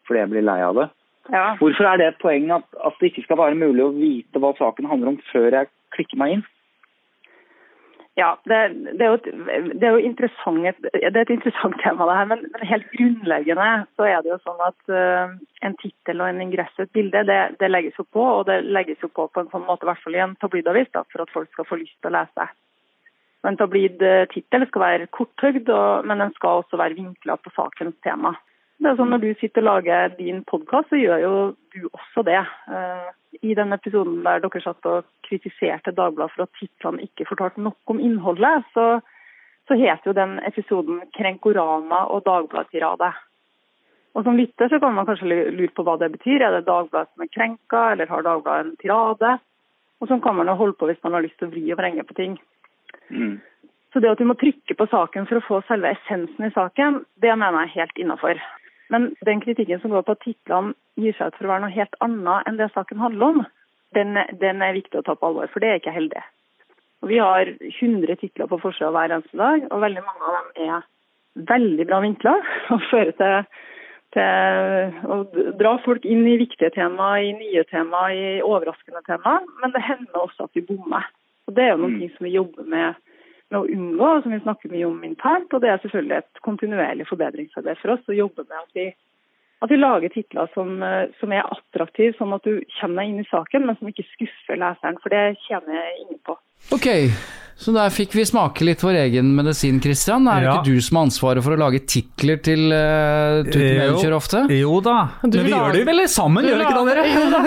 fordi jeg blir lei av det. Ja. Hvorfor er det et poeng at, at det ikke skal være mulig å vite hva saken handler om før jeg klikker meg inn? Ja, det, det, er jo et, det er jo interessant, det er et interessant tema, det her. Men, men helt grunnleggende så er det jo sånn at uh, en tittel og en ingress og et bilde, det, det legges jo på. Og det legges jo på på en sånn måte, i hvert fall i en tabloidavis, da, for at folk skal få lyst til å lese. En tabloid eh, tittel skal være korthøyd, og- men den skal også være vinkla på sakens tema. Det er sånn Når du sitter og lager din podkast, så gjør jo du også det. Eh, I den episoden der dere satt og kritiserte Dagbladet for at titlene ikke fortalte nok om innholdet, så, så het jo den episoden 'Krenkorama og Dagbladet-tirade'. Og Som lytter så kan man kanskje lure på hva det betyr. Er det Dagbladet som er krenka, eller har Dagbladet en tirade? Og Sånn kan man jo holde på hvis man har lyst til å vri og vrenge på ting. Mm. Så det at du må trykke på saken for å få selve essensen i saken, det mener jeg er helt innafor. Men den kritikken som går på at titlene gir seg ut for å være noe helt annet enn det saken handler om, den, den er viktig å ta på alvor, for det er ikke heldig. Og vi har 100 titler på forsida hver eneste dag, og veldig mange av dem er veldig bra vinkler og fører til, til å dra folk inn i viktige temaer, i nye temaer, i overraskende temaer. Men det hender også at vi bommer. Og Det er jo noe som vi jobber med, med å unngå, og som vi snakker mye om internt. Og det er selvfølgelig et kontinuerlig forbedringsarbeid for oss å jobbe med at vi, at vi lager titler som, eh, som er attraktive, sånn at du kommer deg inn i saken, men som ikke skuffer leseren. For det tjener ingen på. Ok, så der fikk vi smake litt vår egen medisin, Christian. Er det Ja. ikke du som har ansvaret for å lage titler til uh, Tut ofte? Jo da. Du Men vi gjør det vel sammen, Du gjør vi ikke det, dere? Jo da.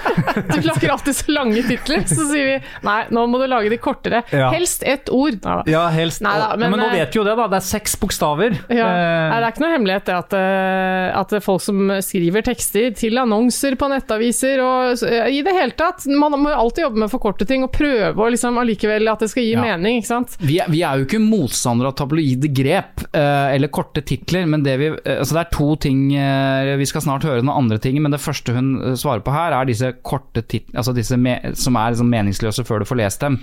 Du lager alltid så lange titler, så sier vi nei, nå må du lage de kortere. Ja. Helst ett ord. Nei da. Ja, helst. Nei da, men, men, nå eh, vet vi jo det, da. Det er seks bokstaver. Ja. Eh, Nei, det er ikke noe hemmelighet det at, eh, at folk som skriver tekster til annonser på nettaviser og eh, i det hele tatt Man må jo alltid jobbe med å forkorte ting og prøve å liksom allikevel at det skal gi Ja. mening, ikke sant? Vi er, vi er jo ikke motstandere av tabloide grep uh, eller korte titler, men det, vi, uh, altså det er to ting uh, Vi skal snart høre den andre tingen, men det første hun svarer på her, er disse korte titlene altså disse me, som er liksom meningsløse før du får lest dem.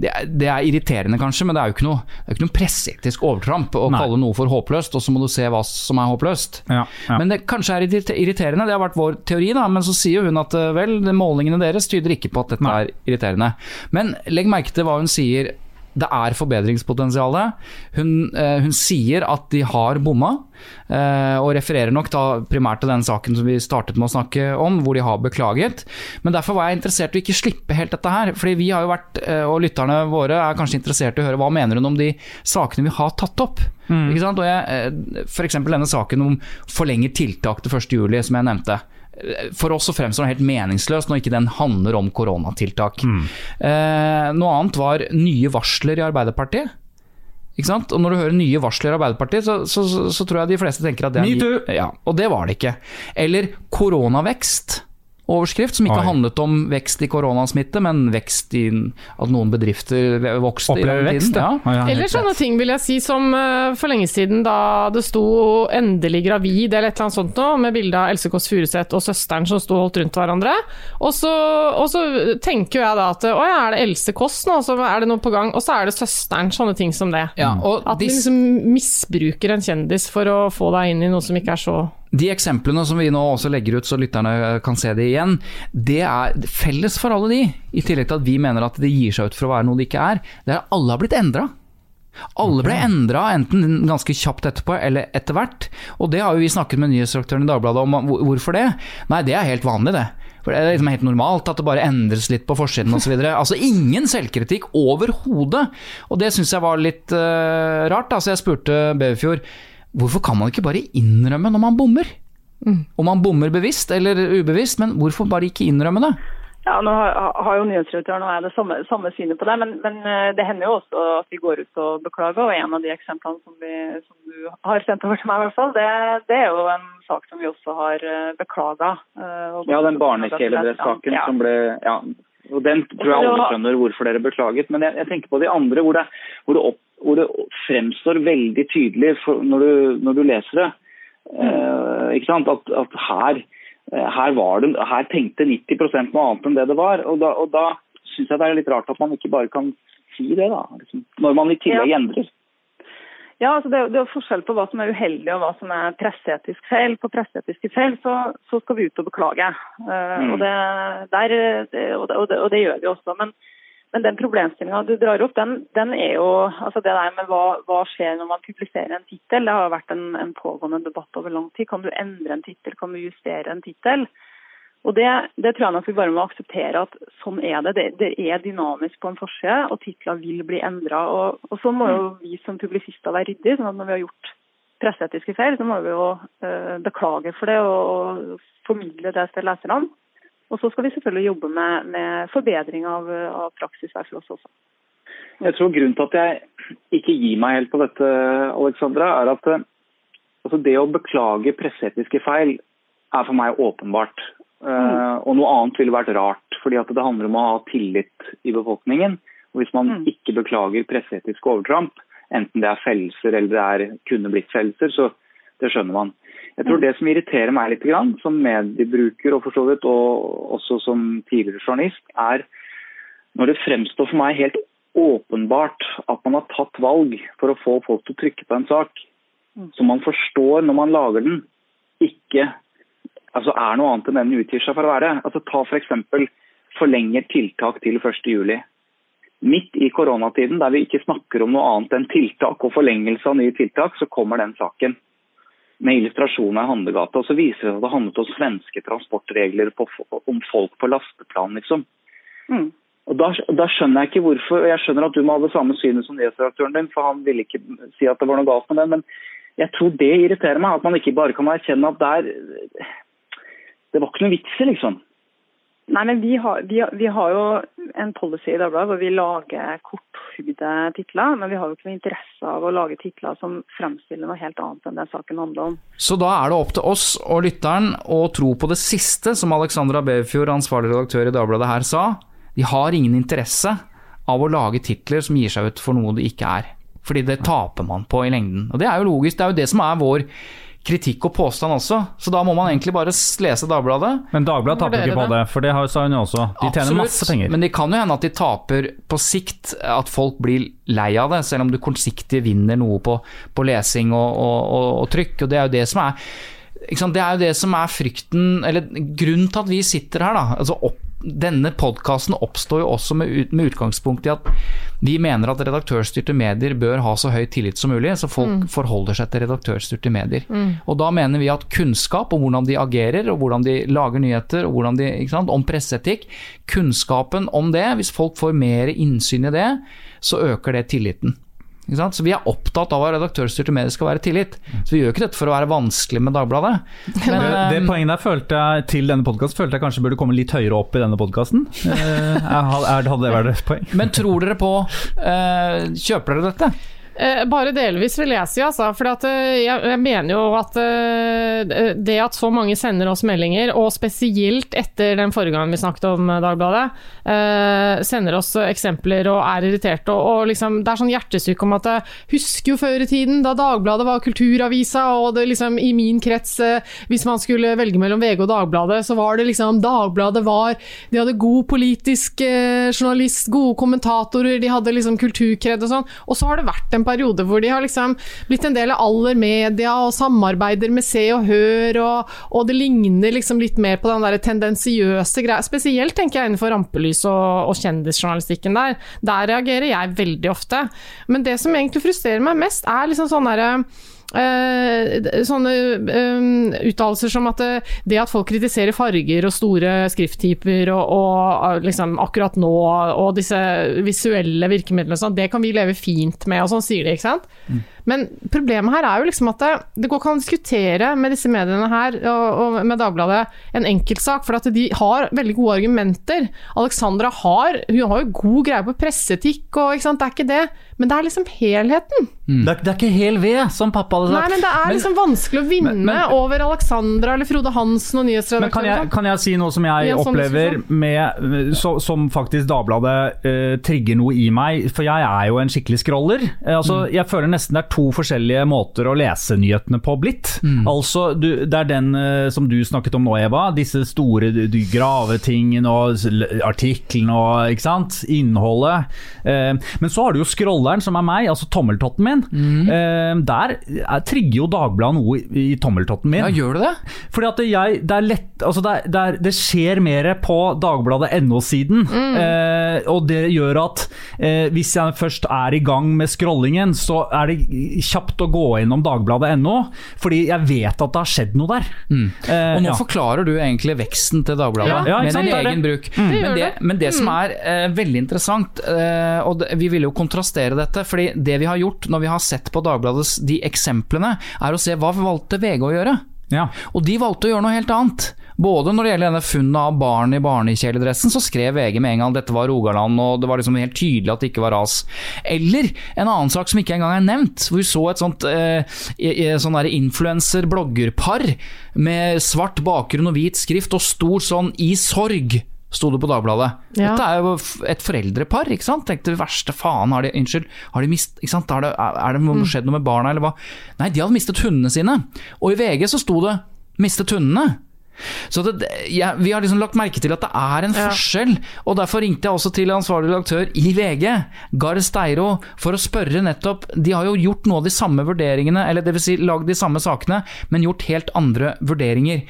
Det, er, det er irriterende kanskje, men det er jo ikke noe, det er ikke noe presseetisk overtramp å Nei. kalle noe for håpløst, og så må du se hva som er håpløst. Ja, ja. Men det kanskje er irriterende, det har vært vår teori, da, men så sier hun at vel, målingene deres tyder ikke på at dette Nei. er irriterende. Men legg merke til hva hun sier. Det er forbedringspotensial. Hun, eh, hun sier at de har bomma, eh, og refererer nok primært til den saken som vi startet med å snakke om, hvor de har beklaget. Men derfor var jeg interessert i å ikke slippe helt dette her. fordi vi har jo vært, eh, og lytterne våre er kanskje interessert i å høre hva mener hun om de sakene vi har tatt opp. Ikke sant? Og jeg, for denne saken om forlenget tiltak til 1.7, som jeg nevnte. For oss så fremstår den helt meningsløs når ikke den handler om koronatiltak. Eh, noe annet var nye varsler i Arbeiderpartiet. Ikke sant? Og Når du hører nye varsler i Arbeiderpartiet, så, så, så, så tror jeg de fleste tenker at det er Metoo! Ja, Og det var det ikke. Eller koronavekst. Overskrift som ikke Oi. handlet om vekst i koronasmitte, men vekst i at noen bedrifter vokste i den vekst, tiden. ja. Ja. Eller sånne ting vil jeg si som eh, for lenge siden da det sto 'endelig gravid' eller et eller annet sånt noe, med bilde av Else Kåss Furuseth og søsteren som sto holdt rundt hverandre. Og så, og så tenker jo jeg da at å ja, er det Else Kåss nå, så er det noe på gang? Og så er det søsteren, sånne ting som det. Ja, og At de liksom misbruker en kjendis for å få deg inn i noe som ikke er så De eksemplene som vi nå også legger ut så lytterne kan se det igjen, det er felles for alle de. I tillegg til at vi mener at det gir seg ut for å være noe det ikke er. Det er at alle har blitt endra. Alle ble endra enten ganske kjapt etterpå eller etter hvert. Og det har jo vi snakket med nyhetsdirektøren i Dagbladet om. Hvorfor det? Nei, det er helt vanlig, det. For Det er liksom helt normalt at det bare endres litt på forsiden osv. Altså ingen selvkritikk overhodet. Og det syns jeg var litt uh, rart. Altså jeg spurte Beverfjord hvorfor kan man ikke bare innrømme når man bommer? Om man bommer bevisst eller ubevisst, men hvorfor bare ikke innrømme det? Ja, nå har, har jo nyhetsredaktøren og jeg det samme, samme synet på det, men, men eh, det hender jo også at vi går ut og beklager. Og en av de eksemplene som, vi, som du har sendt over til meg, i hvert fall, det, det er jo en sak som vi også har beklaga. Ja, den barnekjeledressaken ja. som ble ja, og Den tror jeg alle skjønner hvorfor dere beklaget. Men jeg, jeg tenker på de andre hvor det, hvor det, opp, hvor det fremstår veldig tydelig for, når, du, når du leser det. Eh, ikke sant? At, at her, eh, her, var det, her tenkte 90 noe annet enn det det var. Og da, og da syns jeg det er litt rart at man ikke bare kan si det, da. Liksom, når man i tillegg Ja. endrer. Ja, altså det, er- det er forskjell på hva som er uheldig og hva som er presseetisk feil. På presseetiske feil så, så skal vi ut og beklage. uh, Mm. og, det, der, det, og, det, og, og det gjør vi også. Men, men den problemstillinga du drar opp, den, den er jo altså det der med hva, hva skjer når man publiserer en tittel. Det har vært en, en pågående debatt over lang tid. Kan du endre en tittel? Kan du justere en tittel? Og det, det, tror jeg nok vi bare må akseptere at sånn er det. Det, det er dynamisk på en forside, og titler vil bli endra. Og, og sånn må jo vi som publisister være ryddige. sånn at når vi har gjort presseetiske feil, så må vi jo eh, beklage for det og, formidle det til leserne. Og så skal vi selvfølgelig jobbe med, med forbedring av, av praksis her for oss også. Jeg tror Grunnen til at jeg ikke gir meg helt på dette, Alexandra, er at altså det å beklage presseetiske feil er for meg åpenbart. Mm. og noe annet ville vært rart, fordi at det handler om å ha tillit i befolkningen. Og Hvis man mm. ikke beklager presseetiske overtramp, enten det er fellelser eller det er, kunne blitt fellelser, så det skjønner man. Jeg tror mm. Det som irriterer meg litt, som mediebruker og for vidt, og også som tidligere journalist, er når det fremstår for meg helt åpenbart at man har tatt valg for å få folk til å trykke på en sak mm. som man forstår når man lager den, ikke altså er noe annet enn den utgir seg for å være. Altså Ta f.eks. For forlenger tiltak til 1.7. Midt i koronatiden, der vi ikke snakker om noe annet enn tiltak og forlengelse av nye tiltak, så kommer den saken med illustrasjon av handlegata. Og så viser det seg at det handlet om svenske transportregler på, om folk på lasteplan, liksom. Mm. Og da, da, skjønner jeg ikke hvorfor, og jeg skjønner at du må ha det samme synet som nyhetsredaktøren din, for han ville ikke si at det var noe galt med den, men jeg tror det irriterer meg. At man ikke bare kan erkjenne at det er det var ikke noe vits i, liksom. Nei, men vi har, vi, vi har, jo en policy i Dagbladet hvor vi lager korthugde titler. Men vi har jo ikke noe interesse av å lage titler som fremstiller noe helt annet enn det saken handler om. Så da er det opp til oss og lytteren å tro på det siste som Alexandra Bevfjord, ansvarlig redaktør i Dagbladet her, sa. De har ingen interesse av å lage titler som gir seg ut for noe det ikke er. Fordi det taper man på i lengden. Og det er jo logisk. Det er jo det som er vår kritikk og påstand også, så da må man egentlig bare lese Dagbladet. Men Dagbladet taper ikke på det, for det sa hun jo også. De tjener masse penger. Men det kan jo hende at de taper på sikt, at folk blir lei av det, selv om du kortsiktig vinner noe på, på lesing og, og, og, og, trykk. og Det er jo det som er det er jo det som er frykten, eller grunnen til at vi sitter her. da, altså opp denne podkasten oppstår jo også med, med, utgangspunkt i at vi mener at redaktørstyrte medier bør ha så høy tillit som mulig, så folk mm. forholder seg til redaktørstyrte medier. Mm. Og da mener vi at kunnskap om hvordan de agerer, og hvordan de lager nyheter, og hvordan de, sant, om presseetikk, kunnskapen om det, hvis folk får mer innsyn i det, så øker det tilliten. Så vi er opptatt av at redaktørstyrte medier skal være tillit. Så vi gjør ikke dette for å være vanskelig med Dagbladet. Men, det, det, eh, poenget der følte jeg til denne podkasten følte jeg kanskje burde komme litt høyere opp i denne podkasten. Eh, hadde det vært et poeng? Men tror dere på eh, Kjøper dere dette? Eh, bare delvis vil jeg si, altså. For eh, jeg, mener jo at eh, det at så mange sender oss meldinger, og spesielt etter den forrige gangen vi snakket om Dagbladet, sender oss eksempler og er irriterte og, og liksom Det er sånn hjertesyk om at jeg Husker jo før i tiden, da Dagbladet var kulturavisa, og det liksom i min krets, hvis man skulle velge mellom VG og Dagbladet, så var det liksom Dagbladet var De hadde god politisk journalist, gode kommentatorer, de hadde liksom kulturkred og sånn. Og så har det vært en periode hvor de har liksom blitt en del av Aller Media og samarbeider med Se og Hør, og, og det ligner liksom litt mer på den der tendensiøse greia. Spesielt tenker jeg innenfor rampelys og, og kjendisjournalistikken der. Der reagerer jeg veldig ofte. Men det som egentlig frustrerer meg mest, er liksom sånn derre sånne uh, uttalelser som at det, det, at folk kritiserer farger og store skrifttyper og, og liksom akkurat nå og disse visuelle virkemidlene sånn, det kan vi leve fint med, og sånn sier de, ikke sant. Mm. Men problemet her er jo liksom at det, det går ikke an å diskutere med disse mediene her og, og med Dagbladet en enkeltsak, for at de har veldig gode argumenter. Alexandra har, hun har jo god greie på presseetikk og ikke sant, det er ikke det. Men det er liksom helheten. Mm. Det, er, det, er, ikke hel ved, som pappa hadde sagt. Nei, men det er men, liksom vanskelig å vinne men, men, over Alexandra eller Frode Hansen og nyhetsredaktøren. Men kan jeg, kan jeg, si noe som jeg sånn opplever med, så, som faktisk Dagbladet uh, trigger noe i meg? For jeg er jo en skikkelig scroller. Uh, altså, mm. Jeg føler nesten det er to forskjellige måter å lese nyhetene på blitt. Mm. Altså, du, Det er den uh, som du snakket om nå, Eva. Disse store gravetingene og artiklene og ikke sant? innholdet. Uh, men så har du jo scrolleren, som er meg, altså tommeltotten min. Mm. Uh, der er, trigger jo Dagbladet noe i, i, tommeltotten min. Ja, gjør du det? Fordi at jeg, det er lett altså det, det, er, det skjer mer på Dagbladet.no-siden. Mm. og det gjør at hvis jeg først er i gang med scrollingen, så er det kjapt å gå innom dagbladet.no, fordi jeg vet at det har skjedd noe der. Mm. Eh, Og nå ja. forklarer du egentlig veksten til Dagbladet Ja, med din det egen det. bruk. Mm. Men, det, men det som er uh, veldig interessant, uh, og det, vi vil jo kontrastere dette, fordi det vi har gjort når vi har sett på Dagbladets de eksemplene, er å se hva valgte VG å gjøre. Ja. Og de valgte å gjøre noe helt annet. Både når det gjelder denne funnet av barn i barnekjeledressen, så skrev VG med en gang at dette var Rogaland, og det var liksom helt tydelig at det ikke var ras. Eller en annen sak som ikke engang er nevnt, hvor vi så et sånt eh, sånn influenser-bloggerpar med svart bakgrunn og hvit skrift og stor sånn 'i sorg'. Sto det på Dagbladet. Ja. Dette er jo et foreldrepar. ikke sant? Tenkte verste faen, har de, unnskyld, har de mist, ikke sant? Har det, er det mm. skjedd noe med barna, eller hva? Nei, de hadde mistet hundene sine. Og i VG så sto det 'mistet hundene'. Så det, ja, Vi har liksom lagt merke til at det er en Ja. forskjell, og derfor ringte jeg også til ansvarlig redaktør i VG, Gard Steiro, for å spørre nettopp De har jo gjort noe av de samme vurderingene, eller dvs. Si, lagd de samme sakene, men gjort helt andre vurderinger.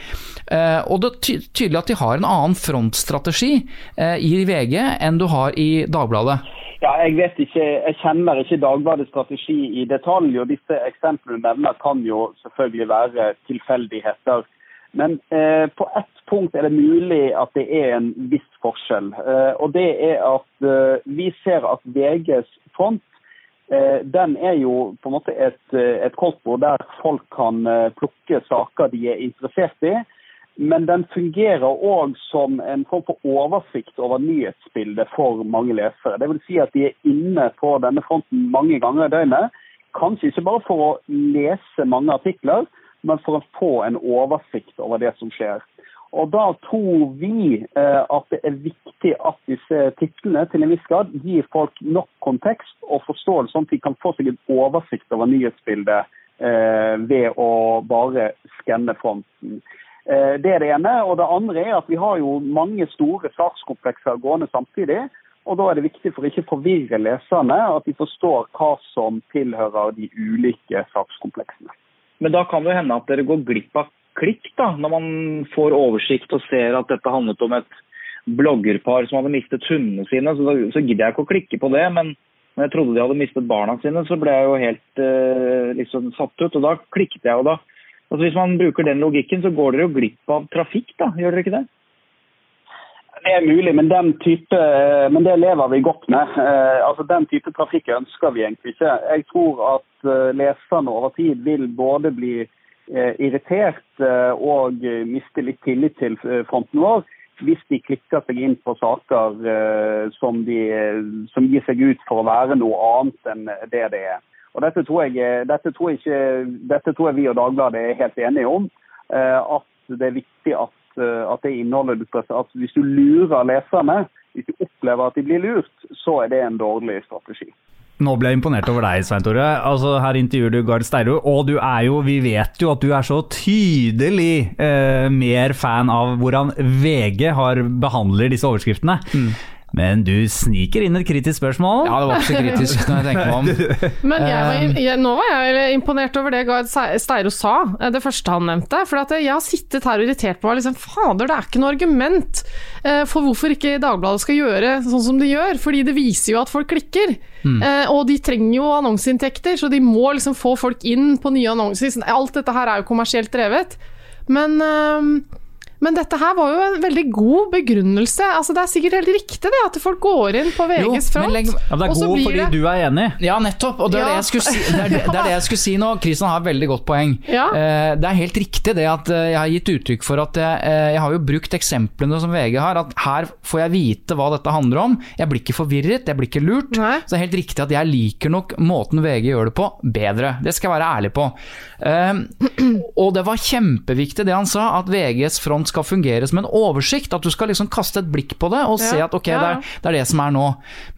Eh, og det er ty tydelig at de har en annen frontstrategi eh, i VG enn du har i Dagbladet. Ja, jeg vet ikke, jeg kjenner ikke Dagbladets strategi i detalj, og disse eksemplene du nevner kan jo selvfølgelig være tilfeldigheter. Men eh, på ett punkt er det mulig at det er en viss forskjell. Eh, og det er at eh, vi ser at VGs front eh, den er jo på en måte et, eh, et koldtbord der folk kan eh, plukke saker de er interessert i. Men den fungerer òg som en form for oversikt over nyhetsbildet for mange lesere. Vil si at de er inne på denne fronten mange ganger i døgnet. Kanskje ikke bare for å lese mange artikler, men for å få en oversikt over det som skjer. Og Da tror vi eh, at det er viktig at disse titlene til en viss grad gir folk nok kontekst og forståelse, sånn at de kan få seg en oversikt over nyhetsbildet eh, ved å bare skanne fronten. Eh, Det er det ene. Og det andre er at vi har jo mange store sakskomplekser gående samtidig. Og da er det viktig for å ikke forvirre leserne at de forstår hva som tilhører de ulike sakskompleksene. Men da kan det hende at dere går glipp av klikk, da, når man får oversikt og ser at dette handlet om et bloggerpar som hadde mistet hundene sine. Så, så gidder jeg ikke å klikke på det, men når jeg trodde de hadde mistet barna sine, så ble jeg jo helt eh, liksom satt ut. Og da klikket jeg jo da. Altså Hvis man bruker den logikken, så går dere jo glipp av trafikk, da. Gjør dere ikke det? Det er mulig, men den type, men det lever vi godt med. Eh, altså Den type trafikk ønsker vi egentlig ikke. Jeg tror at eh, leserne over tid vil både bli eh, irritert eh, og eh, miste litt tillit til fronten vår hvis de klikker seg inn på saker som, de, som gir seg ut for å være noe annet enn det det er. Og Dette tror jeg, dette tror jeg, ikke, dette tror jeg vi og Dagbladet er helt enige om. At det er viktig at, at det innholdet du presser, at Hvis du lurer leserne, hvis du opplever at de blir lurt, så er det en dårlig strategi. Nå ble jeg imponert over deg, Svein Tore. Altså, her intervjuer du Gard Steiro, og du er jo, vi vet jo at du er så tydelig eh, mer fan av hvordan VG har behandler disse overskriftene. Men du sniker inn et kritisk spørsmål. Ja, det var ikke så kritisk når jeg tenker meg om. Men jeg var, jeg, nå var jeg imponert over det Gard Steiro sa, eh, det første han nevnte. For at jeg har sittet her og irritert på meg. Liksom, Fader, det er ikke noe argument eh, for hvorfor ikke Dagbladet skal gjøre sånn som de gjør. Fordi det viser jo at folk klikker. Mm. og de trenger jo annonseinntekter, så de må liksom få folk inn på nye annonser. Alt dette her er jo kommersielt drevet. Men eh, men dette her var jo en veldig god begrunnelse. Altså, det er sikkert helt riktig det, at folk går inn på VGs Jo, men front. legg- Ja, det er god fordi det- du er enig. Ja, nettopp. Og det er, Ja. det, si, det, er, det, det er det jeg skulle si nå. Kristian har et veldig godt poeng. Ja. Eh, det er helt riktig det at eh, jeg har gitt uttrykk for at jeg, eh, jeg har jo brukt eksemplene som VG har. At her får jeg vite hva dette handler om. Jeg blir ikke forvirret, jeg blir ikke lurt. Nei. Så det er helt riktig at jeg liker nok måten VG gjør det på, bedre. Det skal jeg være ærlig på. Eh, og det var kjempeviktig det han sa, at VGs front skal fungere som en oversikt. At du skal liksom kaste et blikk på det og se at ok, det er, det er det som er nå.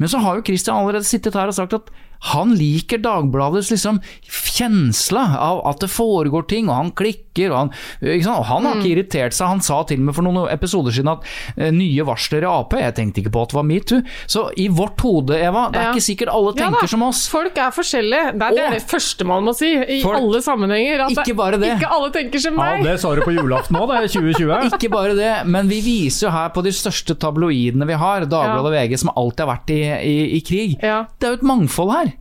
Men så har jo Christian allerede sittet her og sagt at han liker Dagbladets liksom kjensle av at det foregår ting, og han klikker, og han, ikke sant? Og han har Mm. ikke irritert seg. Han sa til og med for noen episoder siden at eh, nye varsler i Ap, jeg tenkte ikke på at det var metoo. Så i vårt hode, Eva, det er Ja. ikke sikkert alle tenker ja, som oss. Folk er forskjellige. Det er, det Og- det første man må si i Folk- alle sammenhenger. at Ikke bare det. Ikke alle tenker som meg. Ja, det sa du på julaften òg, det er 2020. Ikke bare det, men vi viser jo her på de største tabloidene vi har, Dagbladet og VG, som alltid har vært i, i, i krig. Ja. Det er jo et mangfold her.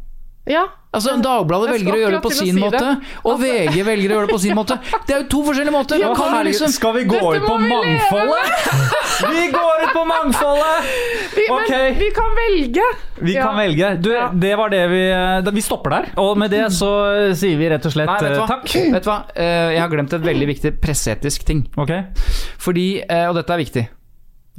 Ja. Altså, Dagbladet velger å gjøre det på sin si måte, det. Og VG velger å gjøre det på sin måte. Det er jo to forskjellige måter! Ja, Herregud, liksom Skal vi gå ut på vi mangfoldet? Vi går ut på mangfoldet! Vi, okay. Vi kan velge! Vi Ja. kan velge. Du, det var det vi Vi stopper der. Og med det så sier vi rett og slett Nei, vet du eh, hva? takk. Vet du hva? Eh, Jeg har glemt et veldig viktig presseetisk ting. Okay. Fordi, eh, og dette er viktig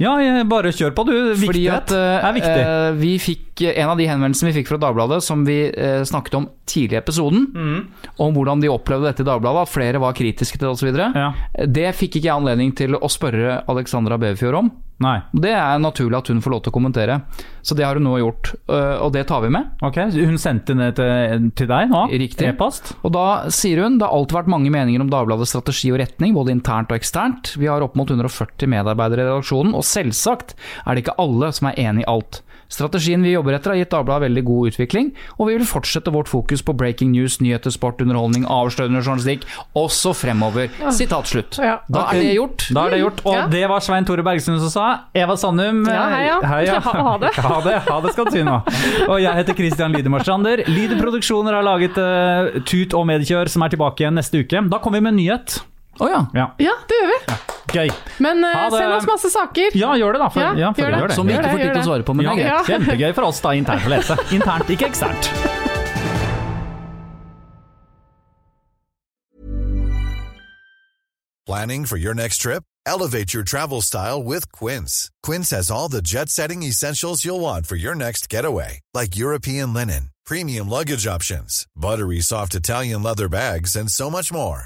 Ja, bare kjør på, du. Viktighet at uh, er viktig. eh, vi fikk En av de henvendelsene vi fikk fra Dagbladet, som vi uh, snakket om tidlig i episoden, Mm. om hvordan de opplevde dette i Dagbladet, at flere var kritiske til det osv., Ja. det fikk ikke jeg anledning til å spørre Alexandra Beverfjord om. Nei. Det er naturlig at hun får lov til å kommentere, så det har hun nå gjort, eh, og det tar vi med. Ok, Hun sendte det til, til deg nå? Riktig. E-post? Og da sier hun det har alltid vært mange meninger om Dagbladets strategi og retning, både internt og eksternt. Vi har opp mot 140 medarbeidere i redaksjonen, og selvsagt er det ikke alle som er enig i alt. Strategien vi jobber etter har gitt Dagbladet veldig god utvikling, og vi vil fortsette vårt fokus på breaking news, nyheter, sport, underholdning, avslørende journalistikk, også fremover. Sitat slutt. Da er det gjort. Da er det gjort. Og det var Svein Tore Bergstuen som sa. Eva Sandum Ja, hei, ja. Ha det. Ha det, ha det skal du si nå. Og jeg heter Christian Lydemar Strander. Lyder Produksjoner har laget uh, Tut og Medkjør, som er tilbake igjen neste uke. Da kommer vi med en nyhet. Å ja. Ja, Ja, det gjør vi. gøy. Men Ha det. send oss masse saker. Ja, gjør det, da. For, Ja, ja, for gjør det. gjør det. Som vi Gjør ikke det, får tid gjør til å Ja, svare på, men det er greit. Kjempegøy for oss da internt å lese. Internt, ikke eksternt. Planning for your next trip? Elevate your travel style with Quince. Quince has all the jet setting essentials you'll want for your next getaway, like European linen, premium luggage options, buttery soft Italian leather bags, and so much more.